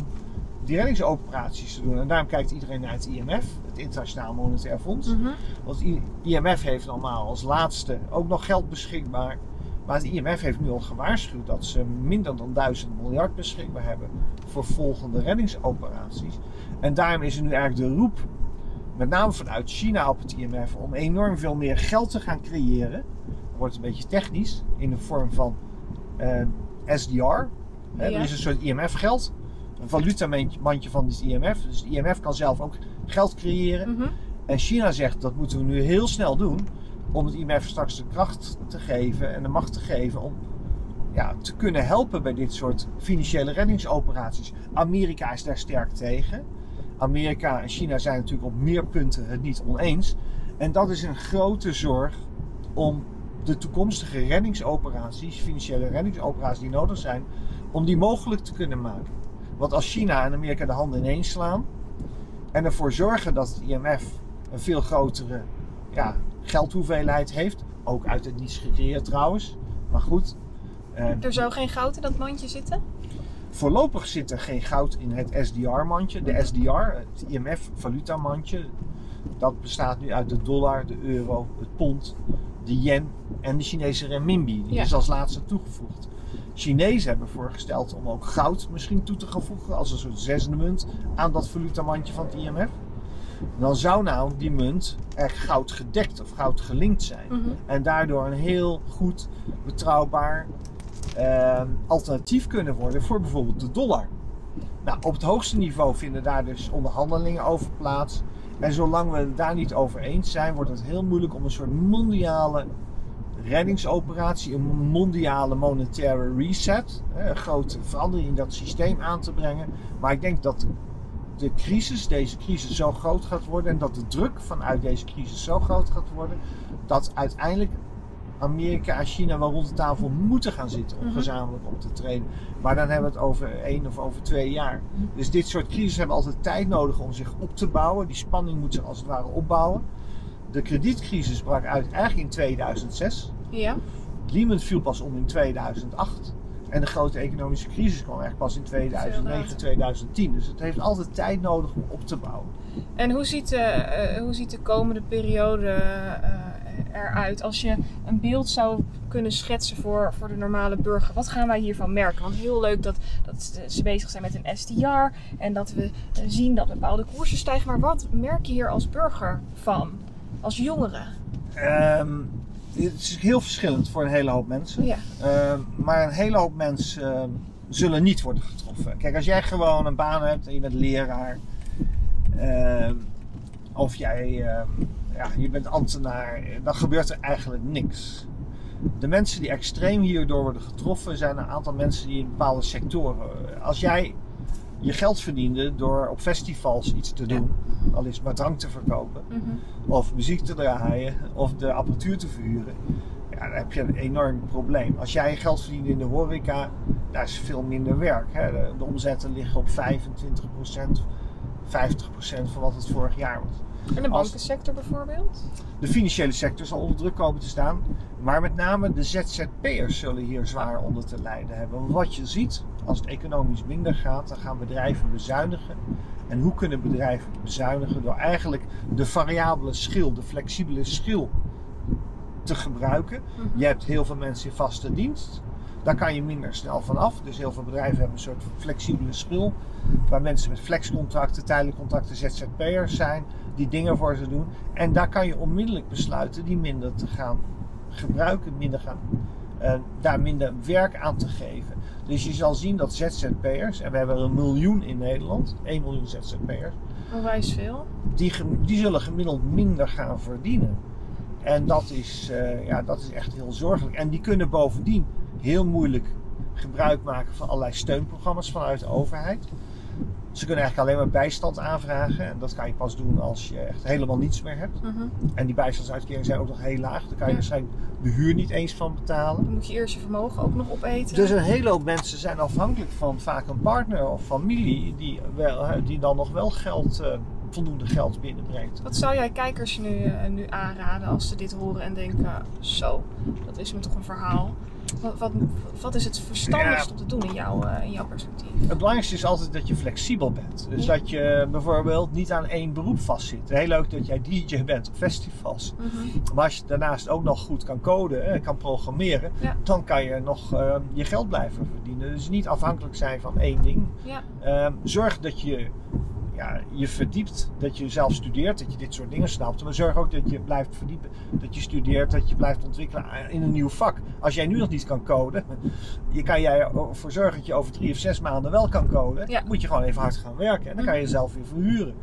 S2: die reddingsoperaties te doen. En daarom kijkt iedereen naar het IMF, het Internationaal Monetair Fonds.
S1: Mhm.
S2: Want het IMF heeft normaal als laatste ook nog geld beschikbaar. Maar het IMF heeft nu al gewaarschuwd dat ze minder dan 1000 miljard beschikbaar hebben voor volgende reddingsoperaties. En daarom is er nu eigenlijk de roep, met name vanuit China op het IMF, om enorm veel meer geld te gaan creëren. Dat wordt een beetje technisch, in de vorm van eh, SDR. Hè,
S1: Ja.
S2: Er is een soort IMF-geld, valutamandje van het IMF. Dus het IMF kan zelf ook geld creëren.
S1: Mhm.
S2: En China zegt dat moeten we nu heel snel doen om het IMF straks de kracht te geven en de macht te geven om ja, te kunnen helpen bij dit soort financiële reddingsoperaties. Amerika is daar sterk tegen. Amerika en China zijn natuurlijk op meer punten het niet oneens. En dat is een grote zorg om de toekomstige reddingsoperaties, financiële reddingsoperaties die nodig zijn, om die mogelijk te kunnen maken. Want als China en Amerika de handen ineens slaan en ervoor zorgen dat het IMF een veel grotere ja, geldhoeveelheid heeft, ook uit het niets gecreëerd trouwens, maar goed. eh,
S1: Er zou geen goud in dat mandje zitten?
S2: Voorlopig zit er geen goud in het SDR-mandje. De SDR, het IMF-valutamandje, dat bestaat nu uit de dollar, de euro, het pond, de yen en de Chinese renminbi. Die
S1: Ja.
S2: is als laatste toegevoegd. Chinezen hebben voorgesteld om ook goud misschien toe te gaan voegen als een soort zesde munt aan dat valutamandje van het IMF. Dan zou nou die munt er goud gedekt of goud gelinkt zijn.
S1: Mhm.
S2: En daardoor een heel goed, betrouwbaar eh, alternatief kunnen worden voor bijvoorbeeld de dollar. Nou, op het hoogste niveau vinden daar dus onderhandelingen over plaats. En zolang we het daar niet over eens zijn, wordt het heel moeilijk om een soort mondiale reddingsoperatie, een mondiale monetaire reset, een grote verandering in dat systeem aan te brengen. Maar ik denk dat de, crisis, deze crisis zo groot gaat worden en dat de druk vanuit deze crisis zo groot gaat worden, dat uiteindelijk Amerika, China wel rond de tafel moeten gaan zitten om
S1: Mhm.
S2: gezamenlijk op te treden. Maar dan hebben we het over één of over twee jaar. Dus dit soort crises hebben altijd tijd nodig om zich op te bouwen. Die spanning moet zich als het ware opbouwen. De kredietcrisis brak uit eigenlijk in 2006.
S1: Ja.
S2: Lehman viel pas om in 2008. En de grote economische crisis kwam eigenlijk pas in 2009,
S1: later.
S2: 2010. Dus het heeft altijd tijd nodig om op te bouwen.
S1: En hoe ziet, de, eh, hoe ziet de komende periode eh, eruit? Als je een beeld zou kunnen schetsen voor, voor de normale burger, wat gaan wij hiervan merken? Want heel leuk dat, dat ze bezig zijn met een SDR en dat we eh, zien dat bepaalde koersen stijgen. Maar wat merk je hier als burger van? Als jongere?
S2: Ehm, het is heel verschillend voor een hele hoop mensen.
S1: Ja.
S2: Ehm, maar een hele hoop mensen ehm, zullen niet worden getroffen. Kijk, als jij gewoon een baan hebt en je bent leraar. of jij ja, je bent ambtenaar. Dan gebeurt er eigenlijk niks. De mensen die extreem hierdoor worden getroffen zijn een aantal mensen die in bepaalde sectoren. Als jij je geld verdiende door op festivals iets te doen, al is maar drank te verkopen,
S1: Mhm.
S2: of muziek te draaien of de apparatuur te verhuren, ja, dan heb je een enorm probleem. Als jij geld verdient in de horeca, daar is veel minder werk. Hè. De, de omzetten liggen op 25%, 50% van wat het vorig jaar was.
S1: En de bankensector bijvoorbeeld?
S2: De financiële sector zal onder druk komen te staan, maar met name de ZZP'ers zullen hier zwaar onder te lijden hebben. Want Wat je ziet, als het economisch minder gaat, dan gaan bedrijven bezuinigen. En hoe kunnen bedrijven bezuinigen? Door eigenlijk de variabele schil, de flexibele schil te gebruiken.
S1: Mhm.
S2: Je hebt heel veel mensen in vaste dienst. Daar kan je minder snel van af. Dus heel veel bedrijven hebben een soort flexibele schil. Waar mensen met flexcontracten, tijdelijke contracten, ZZP'ers zijn. Die dingen voor ze doen. En daar kan je onmiddellijk besluiten die minder te gaan gebruiken. Minder gaan, eh, daar minder werk aan te geven. Dus je zal zien dat ZZP'ers, en we hebben er een miljoen in Nederland. 1 miljoen ZZP'ers
S1: Onwijs veel.
S2: die, die zullen gemiddeld minder gaan verdienen. En dat is, eh, ja, dat is echt heel zorgelijk. En die kunnen bovendien heel moeilijk gebruik maken van allerlei steunprogramma's vanuit de overheid. Ze kunnen eigenlijk alleen maar bijstand aanvragen. En dat kan je pas doen als je echt helemaal niets meer hebt.
S1: Mhm.
S2: En die bijstandsuitkeringen zijn ook nog heel laag. Daar kan je
S1: Ja.
S2: waarschijnlijk de huur niet eens van betalen.
S1: Dan moet je eerst je vermogen ook nog opeten.
S2: Dus een hele hoop mensen zijn afhankelijk van vaak een partner of familie die, wel, die dan nog wel geld, eh, voldoende geld binnenbrengt.
S1: Wat zou jij kijkers nu, eh, nu aanraden als ze dit horen en denken: zo, dat is me toch een verhaal. Wat, wat, wat is het verstandigst om te doen in jouw, eh, in jouw perspectief?
S2: Het belangrijkste is altijd dat je flexibel bent. Dus
S1: Ja.
S2: dat je bijvoorbeeld niet aan één beroep vastzit. Heel leuk dat jij DJ bent op festivals.
S1: Mhm.
S2: Maar als je daarnaast ook nog goed kan coden en kan programmeren,
S1: Ja.
S2: dan kan je nog eh, je geld blijven verdienen. Dus niet afhankelijk zijn van één ding.
S1: Ja,
S2: Ehm, zorg dat je ja, je verdiept, dat je zelf studeert, dat je dit soort dingen snapt. Maar zorg ook dat je blijft verdiepen, dat je studeert, dat je blijft ontwikkelen in een nieuw vak. Als jij nu nog niet kan coden, *laughs* je kan jij ervoor zorgen dat je over drie of zes maanden wel kan coden.
S1: Ja.
S2: Moet je gewoon even hard gaan werken en dan kan je jezelf weer verhuren.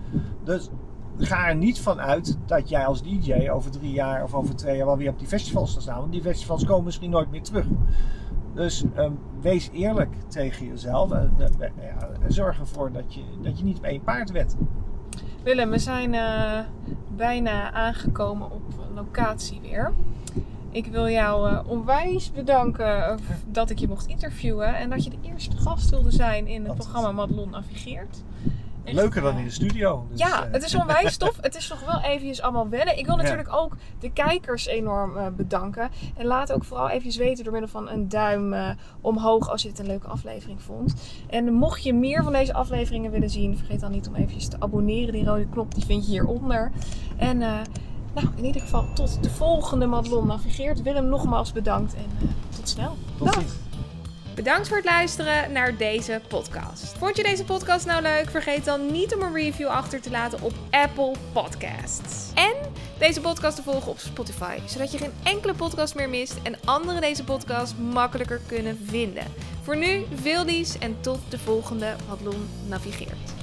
S2: Dus ga er niet van uit dat jij als DJ over drie jaar of over twee jaar wel weer op die festivals zal staan. Want die festivals komen misschien nooit meer terug. Dus ehm, wees eerlijk tegen jezelf en eh, ja, zorg ervoor dat je, dat je niet op één paard wet.
S1: Willem, we zijn eh, bijna aangekomen op locatie weer. Ik wil jou eh, onwijs bedanken dat ik je mocht interviewen en dat je de eerste gast wilde zijn in het
S2: Dat-
S1: programma Madelon Navigeert. Echt,
S2: Leuker dan
S1: eh,
S2: in de studio. Dus,
S1: ja,
S2: eh,
S1: het is onwijs tof. Het is nog wel eventjes allemaal wennen. Ik wil
S2: Ja.
S1: natuurlijk ook de kijkers enorm eh, bedanken. En laat ook vooral eventjes weten door middel van een duim omhoog als je het een leuke aflevering vond. En mocht je meer van deze afleveringen willen zien, vergeet dan niet om eventjes te abonneren. Die rode knop die vind je hieronder. En nou, in ieder geval tot de volgende Madelon Navigeert. Willem, nogmaals bedankt en tot snel.
S2: tot ziens.
S1: Bedankt voor het luisteren naar deze podcast. Vond je deze podcast nou leuk? Vergeet dan niet om een review achter te laten op Apple Podcasts. En deze podcast te volgen op Spotify, zodat je geen enkele podcast meer mist en anderen deze podcast makkelijker kunnen vinden. Voor nu, veel lies en tot de volgende Madelon Navigeert.